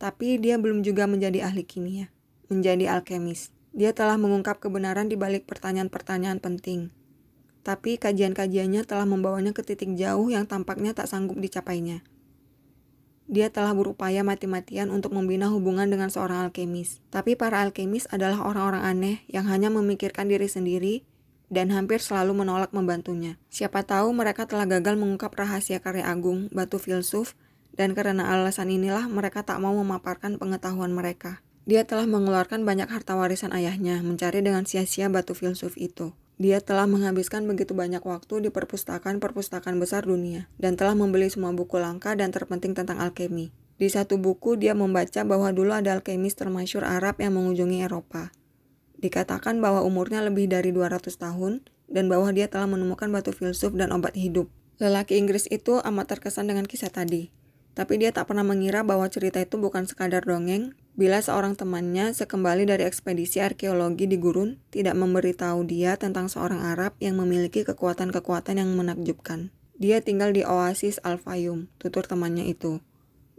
Speaker 1: Tapi dia belum juga menjadi ahli kimia, menjadi alkemis. Dia telah mengungkap kebenaran di balik pertanyaan-pertanyaan penting. Tapi kajian-kajiannya telah membawanya ke titik jauh yang tampaknya tak sanggup dicapainya. Dia telah berupaya mati-matian untuk membina hubungan dengan seorang alkemis. Tapi para alkemis adalah orang-orang aneh yang hanya memikirkan diri sendiri dan hampir selalu menolak membantunya. Siapa tahu mereka telah gagal mengungkap rahasia karya agung, batu filsuf, dan karena alasan inilah mereka tak mau memaparkan pengetahuan mereka. Dia telah mengeluarkan banyak harta warisan ayahnya mencari dengan sia-sia batu filsuf itu. Dia telah menghabiskan begitu banyak waktu di perpustakaan-perpustakaan besar dunia dan telah membeli semua buku langka dan terpenting tentang alkemi. Di satu buku dia membaca bahwa dulu ada alkemis termasyur Arab yang mengunjungi Eropa. Dikatakan bahwa umurnya lebih dari 200 tahun dan bahwa dia telah menemukan batu filsuf dan obat hidup. Lelaki Inggris itu amat terkesan dengan kisah tadi. Tapi dia tak pernah mengira bahwa cerita itu bukan sekadar dongeng, Bila seorang temannya sekembali dari ekspedisi arkeologi di gurun tidak memberitahu dia tentang seorang Arab yang memiliki kekuatan-kekuatan yang menakjubkan. Dia tinggal di oasis Al-Fayum, tutur temannya itu.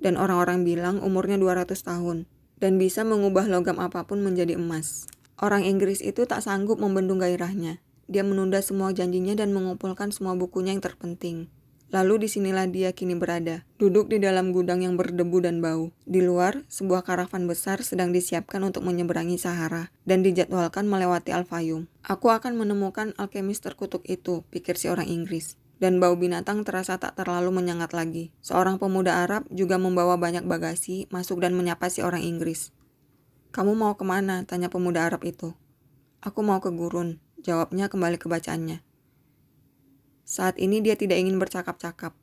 Speaker 1: Dan orang-orang bilang umurnya 200 tahun dan bisa mengubah logam apa pun menjadi emas. Orang Inggris itu tak sanggup membendung gairahnya. Dia menunda semua janjinya dan mengumpulkan semua bukunya yang terpenting. Lalu di sinilah dia kini berada, duduk di dalam gudang yang berdebu dan bau. Di luar, sebuah karavan besar sedang disiapkan untuk menyeberangi Sahara dan dijadwalkan melewati Al-Fayum. Aku akan menemukan alkemis terkutuk itu, pikir si orang Inggris. Dan bau binatang terasa tak terlalu menyengat lagi. Seorang pemuda Arab juga membawa banyak bagasi, masuk dan menyapa si orang Inggris. Kamu mau ke mana? Tanya pemuda Arab itu. Aku mau ke gurun, jawabnya kembali ke bacaannya. Saat ini dia tidak ingin bercakap-cakap.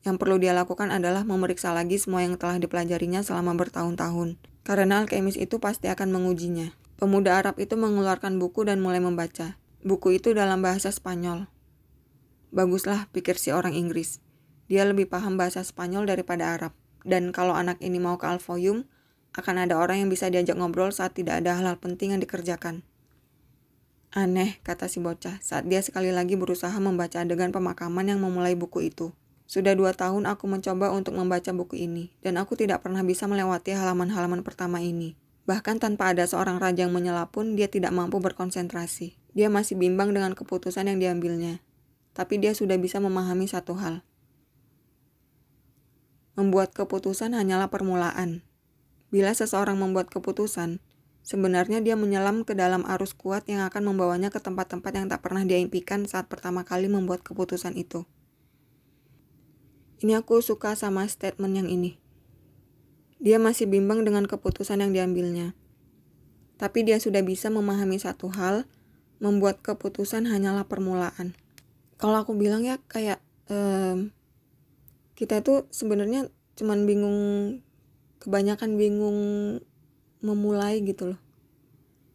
Speaker 1: Yang perlu dia lakukan adalah memeriksa lagi semua yang telah dipelajarinya selama bertahun-tahun. Karena alkemis itu pasti akan mengujinya. Pemuda Arab itu mengeluarkan buku dan mulai membaca. Buku itu dalam bahasa Spanyol. Baguslah, pikir si orang Inggris. Dia lebih paham bahasa Spanyol daripada Arab. Dan kalau anak ini mau ke Alfoyum, akan ada orang yang bisa diajak ngobrol saat tidak ada hal-hal penting yang dikerjakan. Aneh, kata si bocah, saat dia sekali lagi berusaha membaca adegan pemakaman yang memulai buku itu. Sudah dua tahun aku mencoba untuk membaca buku ini, dan aku tidak pernah bisa melewati halaman-halaman pertama ini. Bahkan tanpa ada seorang raja yang menyela pun, dia tidak mampu berkonsentrasi. Dia masih bimbang dengan keputusan yang diambilnya. Tapi dia sudah bisa memahami satu hal. Membuat keputusan hanyalah permulaan. Bila seseorang membuat keputusan, sebenarnya dia menyelam ke dalam arus kuat yang akan membawanya ke tempat-tempat yang tak pernah dia impikan saat pertama kali membuat keputusan itu. Ini aku suka sama statement yang ini. Dia masih bimbang dengan keputusan yang diambilnya. Tapi dia sudah bisa memahami satu hal, membuat keputusan hanyalah permulaan. Kalau aku bilang ya kayak um, kita itu sebenarnya cuman bingung kebanyakan bingung memulai gitu loh.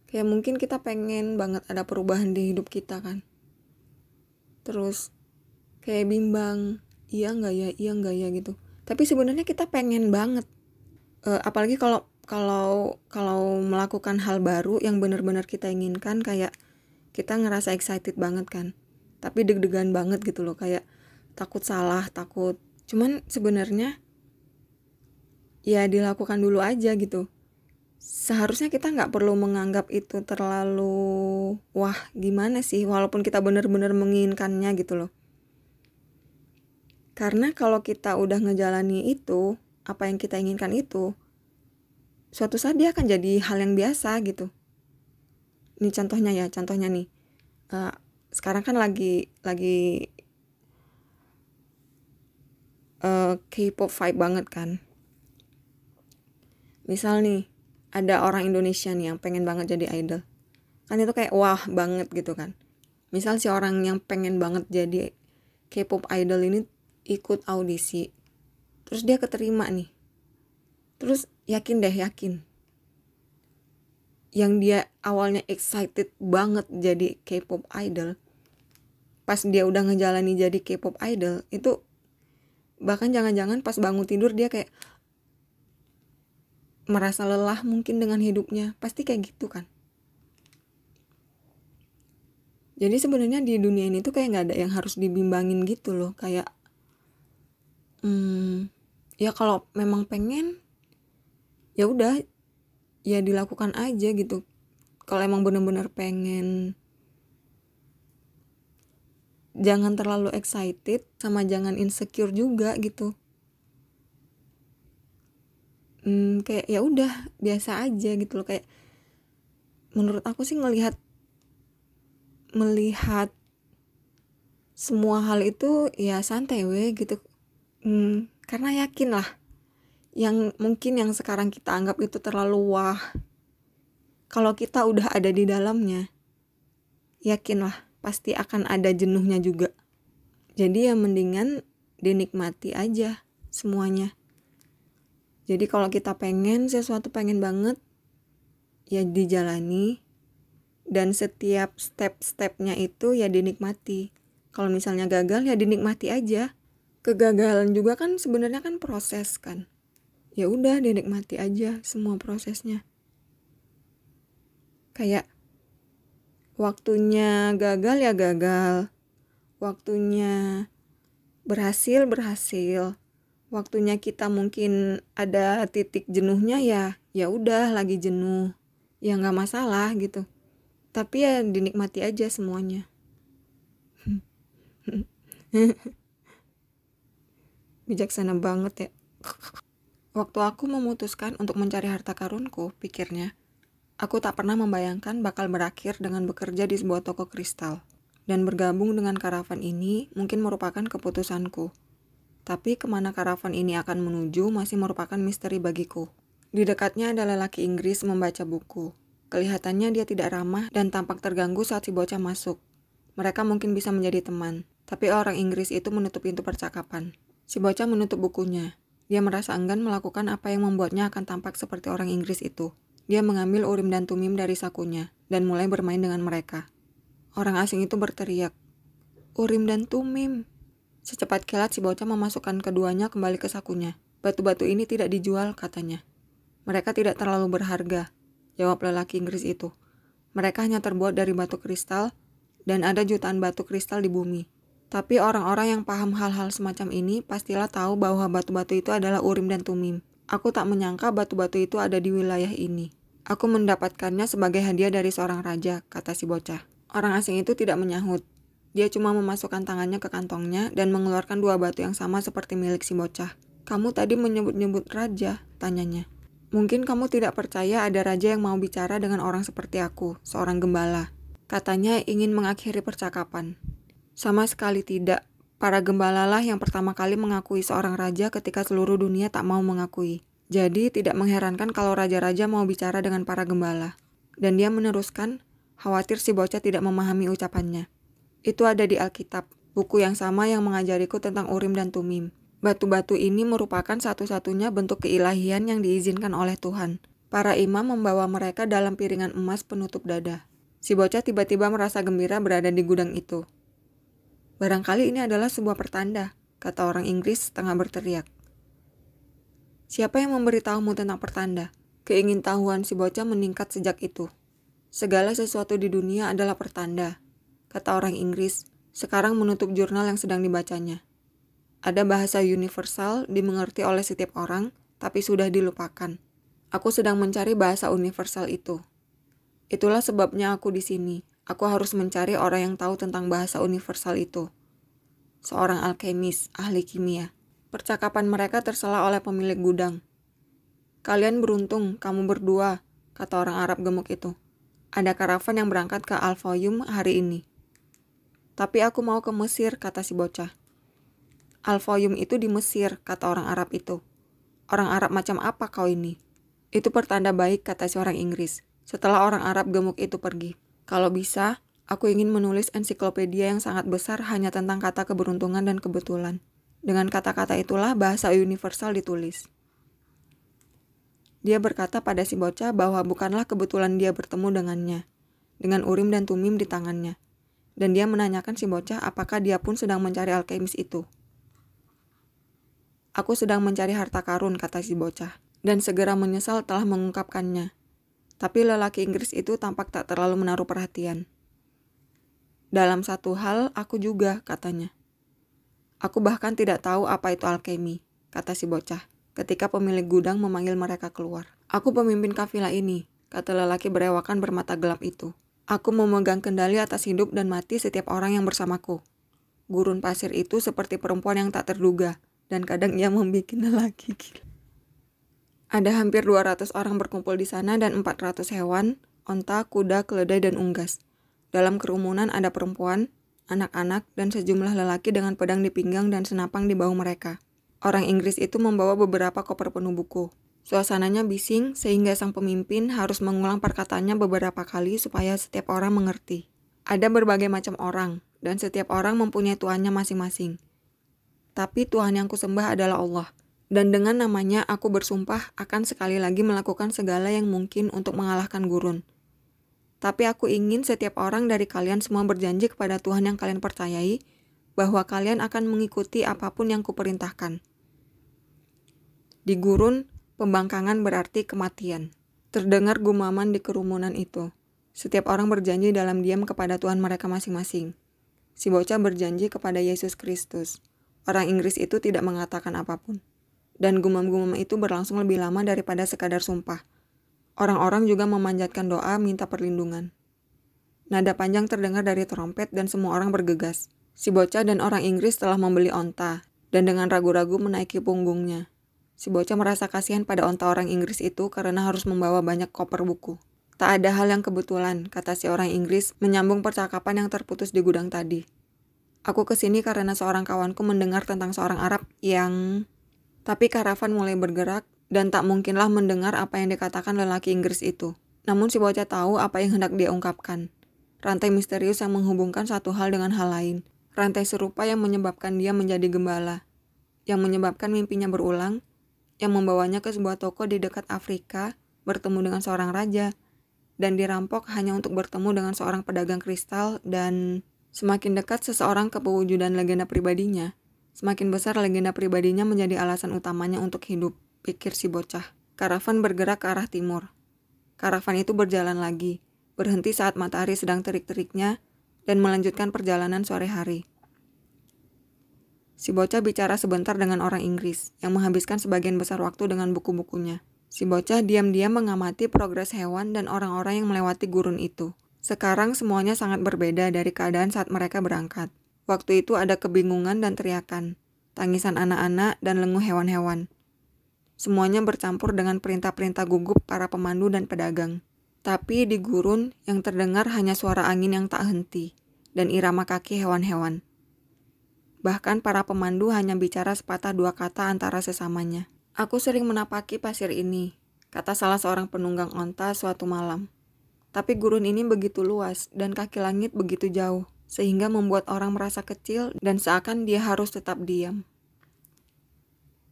Speaker 1: Kayak mungkin kita pengen banget ada perubahan di hidup kita kan. Terus kayak bimbang, iya nggak ya, iya nggak ya gitu. Tapi sebenarnya kita pengen banget uh, apalagi kalau kalau kalau melakukan hal baru yang benar-benar kita inginkan kayak kita ngerasa excited banget kan tapi deg-degan banget gitu loh kayak takut salah takut cuman sebenarnya ya dilakukan dulu aja gitu seharusnya kita nggak perlu menganggap itu terlalu wah gimana sih? Walaupun kita benar-benar menginginkannya gitu loh. Karena kalau kita udah ngejalani itu apa yang kita inginkan itu suatu saat dia akan jadi hal yang biasa gitu. Ini contohnya ya contohnya nih. Uh, sekarang kan lagi lagi uh, K-pop vibe banget kan. Misal nih ada orang Indonesia nih yang pengen banget jadi idol. Kan itu kayak wah banget gitu kan. Misal si orang yang pengen banget jadi K-pop idol ini ikut audisi terus dia keterima nih. Terus yakin deh yakin. Yang dia awalnya excited banget jadi K-pop idol pas dia udah ngejalani jadi K-pop idol itu bahkan jangan-jangan pas bangun tidur dia kayak merasa lelah mungkin dengan hidupnya pasti kayak gitu kan. Jadi sebenarnya di dunia ini tuh kayak nggak ada yang harus dibimbangin gitu loh kayak hmm, ya kalau memang pengen ya udah ya dilakukan aja gitu. Kalau emang bener-bener pengen jangan terlalu excited sama jangan insecure juga gitu hmm, kayak ya udah biasa aja gitu loh. Kayak menurut aku sih ngelihat melihat semua hal itu ya santai we gitu. Hmm, karena yakin lah. Yang mungkin yang sekarang kita anggap itu terlalu wah. Kalau kita udah ada di dalamnya yakinlah pasti akan ada jenuhnya juga. Jadi ya mendingan dinikmati aja semuanya jadi kalau kita pengen sesuatu pengen banget ya dijalani dan setiap step-stepnya itu ya dinikmati. Kalau misalnya gagal ya dinikmati aja. Kegagalan juga kan sebenarnya kan proses kan. Ya udah dinikmati aja semua prosesnya. Kayak waktunya gagal ya gagal. Waktunya berhasil berhasil waktunya kita mungkin ada titik jenuhnya ya ya udah lagi jenuh. Ya nggak masalah gitu. Tapi ya dinikmati aja semuanya. Bijaksana banget ya. Waktu aku memutuskan untuk mencari harta karunku pikirnya aku tak pernah membayangkan bakal berakhir dengan bekerja di sebuah toko kristal. Dan bergabung dengan karavan ini mungkin merupakan keputusanku tapi ke mana karavan ini akan menuju masih merupakan misteri bagiku. Di dekatnya ada lelaki Inggris membaca buku. Kelihatannya dia tidak ramah dan tampak terganggu saat si bocah masuk. Mereka mungkin bisa menjadi teman, tapi orang Inggris itu menutup pintu percakapan. Si bocah menutup bukunya. Dia merasa enggan melakukan apa yang membuatnya akan tampak seperti orang Inggris itu. Dia mengambil urim dan tumim dari sakunya dan mulai bermain dengan mereka. Orang asing itu berteriak, "Urim dan tumim!" Secepat kilat si bocah memasukkan keduanya kembali ke sakunya. Batu-batu ini tidak dijual, katanya. Mereka tidak terlalu berharga, jawab lelaki Inggris itu. Mereka hanya terbuat dari batu kristal, dan ada jutaan batu kristal di bumi. Tapi orang-orang yang paham hal-hal semacam ini pastilah tahu bahwa batu-batu itu adalah urim dan tumim. Aku tak menyangka batu-batu itu ada di wilayah ini. Aku mendapatkannya sebagai hadiah dari seorang raja, kata si bocah. Orang asing itu tidak menyahut. Dia cuma memasukkan tangannya ke kantongnya dan mengeluarkan dua batu yang sama seperti milik si bocah. Kamu tadi menyebut-nyebut raja, tanyanya. Mungkin kamu tidak percaya ada raja yang mau bicara dengan orang seperti aku, seorang gembala. Katanya ingin mengakhiri percakapan. Sama sekali tidak. Para gembalalah yang pertama kali mengakui seorang raja ketika seluruh dunia tak mau mengakui. Jadi tidak mengherankan kalau raja-raja mau bicara dengan para gembala. Dan dia meneruskan, khawatir si bocah tidak memahami ucapannya. Itu ada di Alkitab, buku yang sama yang mengajariku tentang Urim dan Tumim. Batu-batu ini merupakan satu-satunya bentuk keilahian yang diizinkan oleh Tuhan. Para imam membawa mereka dalam piringan emas penutup dada. Si bocah tiba-tiba merasa gembira berada di gudang itu. Barangkali ini adalah sebuah pertanda, kata orang Inggris setengah berteriak. Siapa yang memberitahumu tentang pertanda? Keingintahuan si bocah meningkat sejak itu. Segala sesuatu di dunia adalah pertanda, kata orang Inggris, sekarang menutup jurnal yang sedang dibacanya. Ada bahasa universal dimengerti oleh setiap orang, tapi sudah dilupakan. Aku sedang mencari bahasa universal itu. Itulah sebabnya aku di sini. Aku harus mencari orang yang tahu tentang bahasa universal itu. Seorang alkemis, ahli kimia. Percakapan mereka tersela oleh pemilik gudang. Kalian beruntung, kamu berdua, kata orang Arab gemuk itu. Ada karavan yang berangkat ke Alfoyum hari ini. Tapi aku mau ke Mesir, kata si bocah. Alfoyum itu di Mesir, kata orang Arab itu. Orang Arab macam apa kau ini? Itu pertanda baik, kata si orang Inggris. Setelah orang Arab gemuk itu pergi. Kalau bisa, aku ingin menulis ensiklopedia yang sangat besar hanya tentang kata keberuntungan dan kebetulan. Dengan kata-kata itulah bahasa universal ditulis. Dia berkata pada si bocah bahwa bukanlah kebetulan dia bertemu dengannya, dengan urim dan tumim di tangannya. Dan dia menanyakan si bocah apakah dia pun sedang mencari alkemis itu. Aku sedang mencari harta karun, kata si bocah, dan segera menyesal telah mengungkapkannya. Tapi lelaki Inggris itu tampak tak terlalu menaruh perhatian. Dalam satu hal, aku juga, katanya. Aku bahkan tidak tahu apa itu alkemi, kata si bocah, ketika pemilik gudang memanggil mereka keluar. Aku pemimpin kafilah ini, kata lelaki berewakan bermata gelap itu. Aku memegang kendali atas hidup dan mati setiap orang yang bersamaku. Gurun pasir itu seperti perempuan yang tak terduga, dan kadang ia membuat lelaki gila. Ada hampir 200 orang berkumpul di sana dan 400 hewan, onta, kuda, keledai, dan unggas. Dalam kerumunan ada perempuan, anak-anak, dan sejumlah lelaki dengan pedang di pinggang dan senapang di bahu mereka. Orang Inggris itu membawa beberapa koper penuh buku. Suasananya bising sehingga sang pemimpin harus mengulang perkataannya beberapa kali supaya setiap orang mengerti. Ada berbagai macam orang, dan setiap orang mempunyai tuannya masing-masing tapi Tuhan yang kusembah adalah Allah. Dan dengan namanya aku bersumpah akan sekali lagi melakukan segala yang mungkin untuk mengalahkan gurun. Tapi aku ingin setiap orang dari kalian semua berjanji kepada Tuhan yang kalian percayai bahwa kalian akan mengikuti apa pun yang kuperintahkan. Di gurun, pembangkangan berarti kematian. Terdengar gumaman di kerumunan itu. Setiap orang berjanji dalam diam kepada Tuhan mereka masing-masing. Si bocah berjanji kepada Yesus Kristus. Orang Inggris itu tidak mengatakan apa pun. Dan gumam-gumam itu berlangsung lebih lama daripada sekadar sumpah. Orang-orang juga memanjatkan doa minta perlindungan. Nada panjang terdengar dari trompet dan semua orang bergegas. Si bocah dan orang Inggris telah membeli onta, dan dengan ragu-ragu menaiki punggungnya. Si bocah merasa kasihan pada onta orang Inggris itu karena harus membawa banyak koper buku. Tak ada hal yang kebetulan, kata si orang Inggris menyambung percakapan yang terputus di gudang tadi. Aku ke sini karena seorang kawanku mendengar tentang seorang Arab yang... Tapi karavan mulai bergerak dan tak mungkinlah mendengar apa yang dikatakan lelaki Inggris itu. Namun si bocah tahu apa yang hendak dia ungkapkan. Rantai misterius yang menghubungkan satu hal dengan hal lain. Rantai serupa yang menyebabkan dia menjadi gembala. Yang menyebabkan mimpinya berulang. Yang membawanya ke sebuah toko di dekat Afrika, bertemu dengan seorang raja, dan dirampok hanya untuk bertemu dengan seorang pedagang kristal dan Semakin dekat seseorang ke pewujudan legenda pribadinya, semakin besar legenda pribadinya menjadi alasan utamanya untuk hidup, pikir si bocah. Karavan bergerak ke arah timur. Karavan itu berjalan lagi, berhenti saat matahari sedang terik-teriknya, dan melanjutkan perjalanan sore hari. Si bocah bicara sebentar dengan orang Inggris, yang menghabiskan sebagian besar waktu dengan buku-bukunya. Si bocah diam-diam mengamati progres hewan dan orang-orang yang melewati gurun itu. Sekarang semuanya sangat berbeda dari keadaan saat mereka berangkat. Waktu itu ada kebingungan dan teriakan, tangisan anak-anak dan lenguh hewan-hewan. Semuanya bercampur dengan perintah-perintah gugup para pemandu dan pedagang. Tapi di gurun yang terdengar hanya suara angin yang tak henti dan irama kaki hewan-hewan. Bahkan para pemandu hanya bicara sepatah dua kata antara sesamanya. Aku sering menapaki pasir ini, kata salah seorang penunggang onta suatu malam. Tapi gurun ini begitu luas dan kaki langit begitu jauh, sehingga membuat orang merasa kecil dan seakan dia harus tetap diam.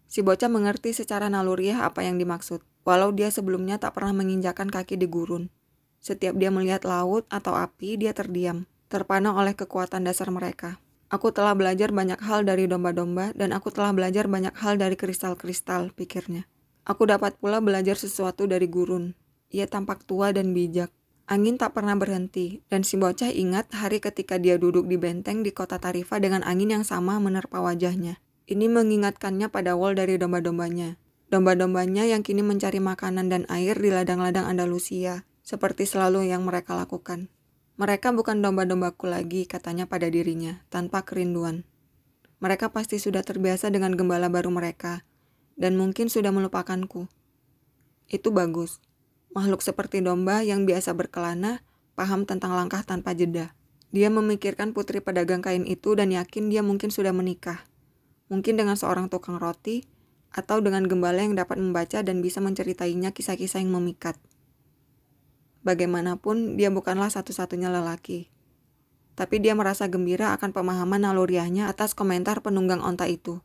Speaker 1: Si bocah mengerti secara naluriah apa yang dimaksud, walau dia sebelumnya tak pernah menginjakan kaki di gurun. Setiap dia melihat laut atau api, dia terdiam, terpana oleh kekuatan dasar mereka. Aku telah belajar banyak hal dari domba-domba, dan aku telah belajar banyak hal dari kristal-kristal, pikirnya. Aku dapat pula belajar sesuatu dari gurun. Ia tampak tua dan bijak. Angin tak pernah berhenti, dan si bocah ingat hari ketika dia duduk di benteng di kota Tarifa dengan angin yang sama menerpa wajahnya. Ini mengingatkannya pada Wol dari domba-dombanya. Domba-dombanya yang kini mencari makanan dan air di ladang-ladang Andalusia, seperti selalu yang mereka lakukan. Mereka bukan domba-dombaku lagi, katanya pada dirinya, tanpa kerinduan. Mereka pasti sudah terbiasa dengan gembala baru mereka, dan mungkin sudah melupakanku. Itu bagus. Makhluk seperti domba yang biasa berkelana, paham tentang langkah tanpa jeda. Dia memikirkan putri pedagang kain itu dan yakin dia mungkin sudah menikah mungkin dengan seorang tukang roti, atau dengan gembala yang dapat membaca dan bisa menceritainya kisah-kisah yang memikat. Bagaimanapun, dia bukanlah satu-satunya lelaki. Tapi dia merasa gembira akan pemahaman naluriahnya atas komentar penunggang onta itu.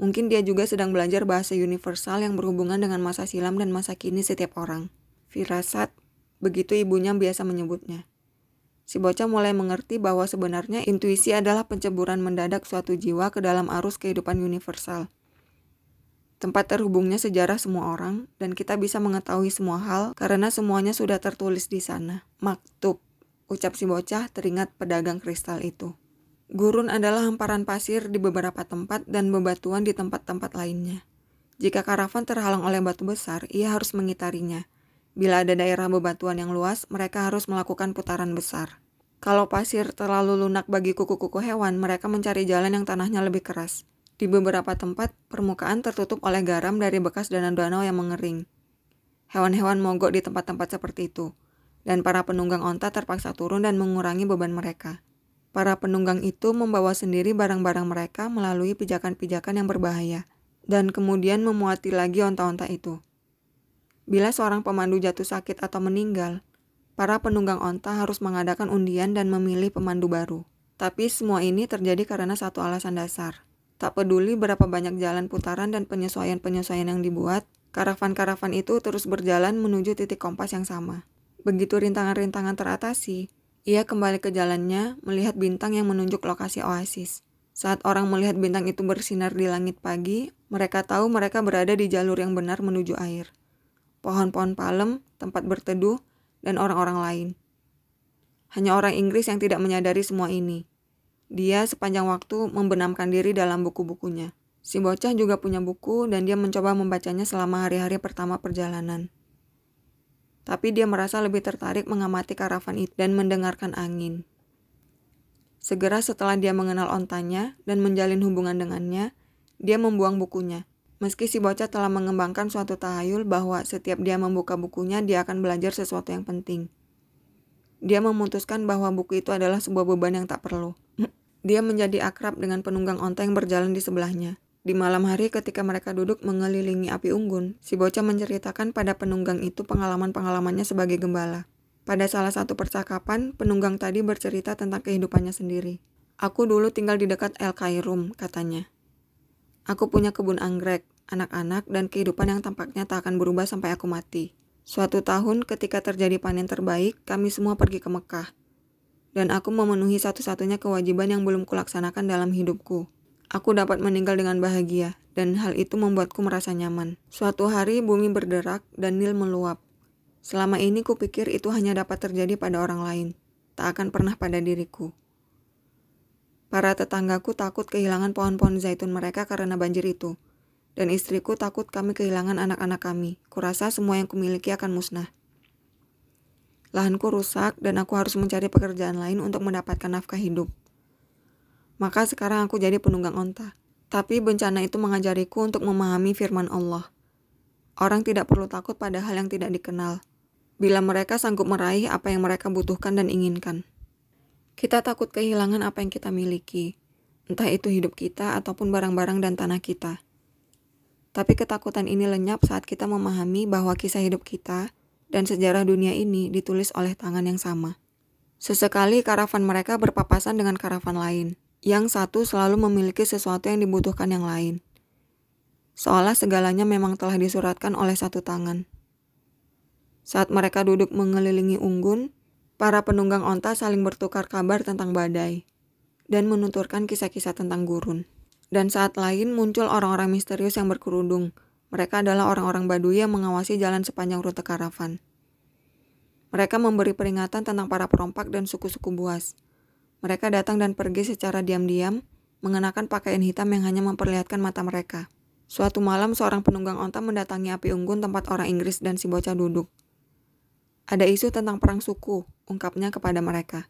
Speaker 1: Mungkin dia juga sedang belajar bahasa universal yang berhubungan dengan masa silam dan masa kini setiap orang. Firasat, begitu ibunya biasa menyebutnya. Si bocah mulai mengerti bahwa sebenarnya intuisi adalah penceburan mendadak suatu jiwa ke dalam arus kehidupan universal. Tempat terhubungnya sejarah semua orang, dan kita bisa mengetahui semua hal karena semuanya sudah tertulis di sana. Maktub, ucap si bocah teringat pedagang kristal itu. Gurun adalah hamparan pasir di beberapa tempat dan bebatuan di tempat-tempat lainnya. Jika karavan terhalang oleh batu besar, ia harus mengitarinya. Bila ada daerah bebatuan yang luas, mereka harus melakukan putaran besar. Kalau pasir terlalu lunak bagi kuku-kuku hewan, mereka mencari jalan yang tanahnya lebih keras. Di beberapa tempat, permukaan tertutup oleh garam dari bekas danau-danau yang mengering. Hewan-hewan mogok di tempat-tempat seperti itu, dan para penunggang onta terpaksa turun dan mengurangi beban mereka. Para penunggang itu membawa sendiri barang-barang mereka melalui pijakan-pijakan yang berbahaya, dan kemudian memuati lagi onta-onta itu. Bila seorang pemandu jatuh sakit atau meninggal, para penunggang onta harus mengadakan undian dan memilih pemandu baru. Tapi semua ini terjadi karena satu alasan dasar. Tak peduli berapa banyak jalan putaran dan penyesuaian-penyesuaian yang dibuat, karavan-karavan itu terus berjalan menuju titik kompas yang sama. Begitu rintangan-rintangan teratasi, ia kembali ke jalannya melihat bintang yang menunjuk lokasi oasis. Saat orang melihat bintang itu bersinar di langit pagi, mereka tahu mereka berada di jalur yang benar menuju air. Pohon-pohon palem, tempat berteduh, dan orang-orang lain. Hanya orang Inggris yang tidak menyadari semua ini. Dia sepanjang waktu membenamkan diri dalam buku-bukunya. Si bocah juga punya buku dan dia mencoba membacanya selama hari-hari pertama perjalanan. Tapi dia merasa lebih tertarik mengamati karavan itu dan mendengarkan angin. Segera setelah dia mengenal ontanya dan menjalin hubungan dengannya, dia membuang bukunya. Meski si bocah telah mengembangkan suatu tahayul bahwa setiap dia membuka bukunya, dia akan belajar sesuatu yang penting. Dia memutuskan bahwa buku itu adalah sebuah beban yang tak perlu. Dia menjadi akrab dengan penunggang onta yang berjalan di sebelahnya. Di malam hari ketika mereka duduk mengelilingi api unggun, si bocah menceritakan pada penunggang itu pengalaman-pengalamannya sebagai gembala. Pada salah satu percakapan, penunggang tadi bercerita tentang kehidupannya sendiri. Aku dulu tinggal di dekat El Kairum, katanya. Aku punya kebun anggrek, anak-anak, dan kehidupan yang tampaknya tak akan berubah sampai aku mati. Suatu tahun ketika terjadi panen terbaik, kami semua pergi ke Mekah. Dan aku memenuhi satu-satunya kewajiban yang belum kulaksanakan dalam hidupku. Aku dapat meninggal dengan bahagia, dan hal itu membuatku merasa nyaman. Suatu hari bumi berderak dan Nil meluap. Selama ini kupikir itu hanya dapat terjadi pada orang lain, tak akan pernah pada diriku. Para tetanggaku takut kehilangan pohon-pohon zaitun mereka karena banjir itu dan istriku takut kami kehilangan anak-anak kami. Kurasa semua yang kumiliki akan musnah. Lahanku rusak dan aku harus mencari pekerjaan lain untuk mendapatkan nafkah hidup. Maka sekarang aku jadi penunggang onta. Tapi bencana itu mengajariku untuk memahami firman Allah. Orang tidak perlu takut pada hal yang tidak dikenal. Bila mereka sanggup meraih apa yang mereka butuhkan dan inginkan. Kita takut kehilangan apa yang kita miliki, entah itu hidup kita ataupun barang-barang dan tanah kita. Tapi ketakutan ini lenyap saat kita memahami bahwa kisah hidup kita dan sejarah dunia ini ditulis oleh tangan yang sama. Sesekali karavan mereka berpapasan dengan karavan lain, yang satu selalu memiliki sesuatu yang dibutuhkan yang lain seolah segalanya memang telah disuratkan oleh satu tangan. Saat mereka duduk mengelilingi unggun, para penunggang onta saling bertukar kabar tentang badai dan menuturkan kisah-kisah tentang gurun. Dan saat lain muncul orang-orang misterius yang berkerudung. Mereka adalah orang-orang Baduy yang mengawasi jalan sepanjang rute karavan. Mereka memberi peringatan tentang para perompak dan suku-suku buas. Mereka datang dan pergi secara diam-diam, mengenakan pakaian hitam yang hanya memperlihatkan mata mereka. Suatu malam seorang penunggang onta mendatangi api unggun tempat orang Inggris dan si bocah duduk. Ada isu tentang perang suku, ungkapnya kepada mereka.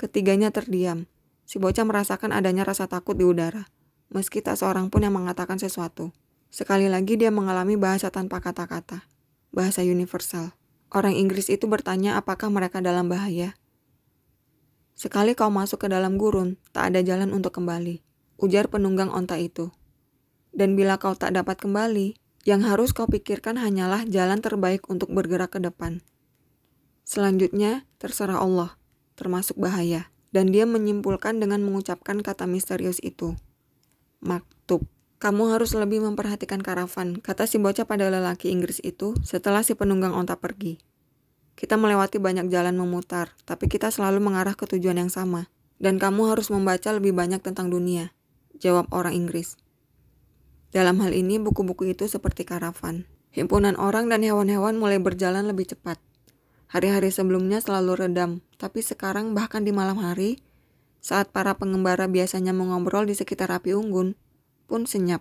Speaker 1: Ketiganya terdiam. Si bocah merasakan adanya rasa takut di udara, meski tak seorang pun yang mengatakan sesuatu. Sekali lagi dia mengalami bahasa tanpa kata-kata, bahasa universal. Orang Inggris itu bertanya apakah mereka dalam bahaya. Sekali kau masuk ke dalam gurun, tak ada jalan untuk kembali, ujar penunggang onta itu. Dan bila kau tak dapat kembali, yang harus kau pikirkan hanyalah jalan terbaik untuk bergerak ke depan. Selanjutnya, terserah Allah, termasuk bahaya. Dan dia menyimpulkan dengan mengucapkan kata misterius itu. Maktub. Kamu harus lebih memperhatikan karavan, kata si bocah pada lelaki Inggris itu setelah si penunggang onta pergi. Kita melewati banyak jalan memutar, tapi kita selalu mengarah ke tujuan yang sama. Dan kamu harus membaca lebih banyak tentang dunia, jawab orang Inggris. Dalam hal ini, buku-buku itu seperti karavan. Himpunan orang dan hewan-hewan mulai berjalan lebih cepat. Hari-hari sebelumnya selalu redam, tapi sekarang bahkan di malam hari, saat para pengembara biasanya mengobrol di sekitar api unggun, pun senyap.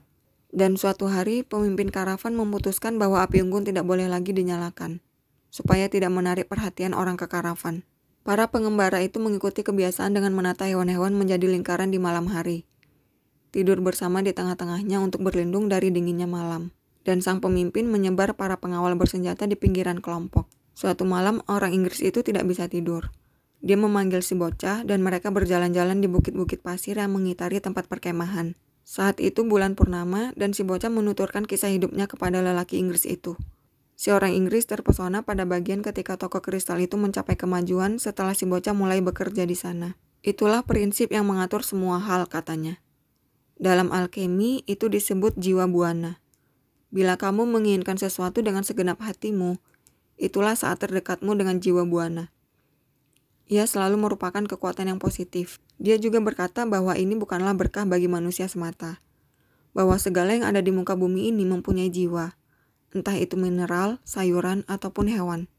Speaker 1: Dan suatu hari, pemimpin karavan memutuskan bahwa api unggun tidak boleh lagi dinyalakan, supaya tidak menarik perhatian orang ke karavan. Para pengembara itu mengikuti kebiasaan dengan menata hewan-hewan menjadi lingkaran di malam hari tidur bersama di tengah-tengahnya untuk berlindung dari dinginnya malam. Dan sang pemimpin menyebar para pengawal bersenjata di pinggiran kelompok. Suatu malam, orang Inggris itu tidak bisa tidur. Dia memanggil si bocah dan mereka berjalan-jalan di bukit-bukit pasir yang mengitari tempat perkemahan. Saat itu bulan purnama dan si bocah menuturkan kisah hidupnya kepada lelaki Inggris itu. Si orang Inggris terpesona pada bagian ketika toko kristal itu mencapai kemajuan setelah si bocah mulai bekerja di sana. Itulah prinsip yang mengatur semua hal, katanya. Dalam alkemi itu disebut jiwa buana. Bila kamu menginginkan sesuatu dengan segenap hatimu, itulah saat terdekatmu dengan jiwa buana. Ia selalu merupakan kekuatan yang positif. Dia juga berkata bahwa ini bukanlah berkah bagi manusia semata. Bahwa segala yang ada di muka bumi ini mempunyai jiwa, entah itu mineral, sayuran, ataupun hewan.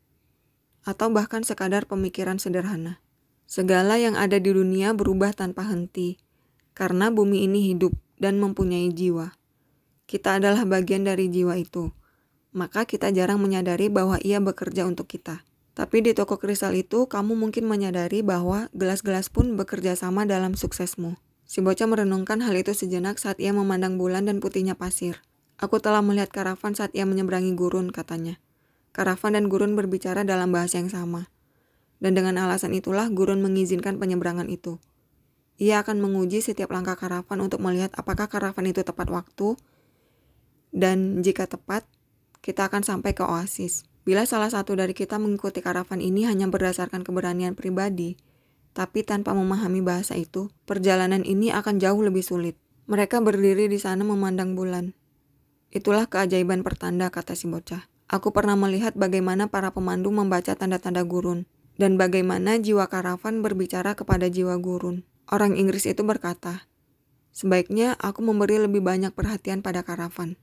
Speaker 1: Atau bahkan sekadar pemikiran sederhana. Segala yang ada di dunia berubah tanpa henti, karena bumi ini hidup dan mempunyai jiwa. Kita adalah bagian dari jiwa itu, maka kita jarang menyadari bahwa ia bekerja untuk kita. Tapi di toko kristal itu, kamu mungkin menyadari bahwa gelas-gelas pun bekerja sama dalam suksesmu. Si bocah merenungkan hal itu sejenak saat ia memandang bulan dan putihnya pasir. Aku telah melihat karavan saat ia menyeberangi gurun, katanya. Karavan dan gurun berbicara dalam bahasa yang sama. Dan dengan alasan itulah gurun mengizinkan penyeberangan itu. Ia akan menguji setiap langkah karavan untuk melihat apakah karavan itu tepat waktu, dan jika tepat, kita akan sampai ke oasis. Bila salah satu dari kita mengikuti karavan ini hanya berdasarkan keberanian pribadi, tapi tanpa memahami bahasa itu, perjalanan ini akan jauh lebih sulit. Mereka berdiri di sana memandang bulan. Itulah keajaiban pertanda, kata si bocah. Aku pernah melihat bagaimana para pemandu membaca tanda-tanda gurun, dan bagaimana jiwa karavan berbicara kepada jiwa gurun. Orang Inggris itu berkata, Sebaiknya aku memberi lebih banyak perhatian pada karavan.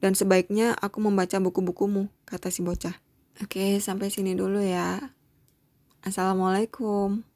Speaker 1: Dan sebaiknya aku membaca buku-bukumu, kata si bocah. Oke, sampai sini dulu ya. Assalamualaikum.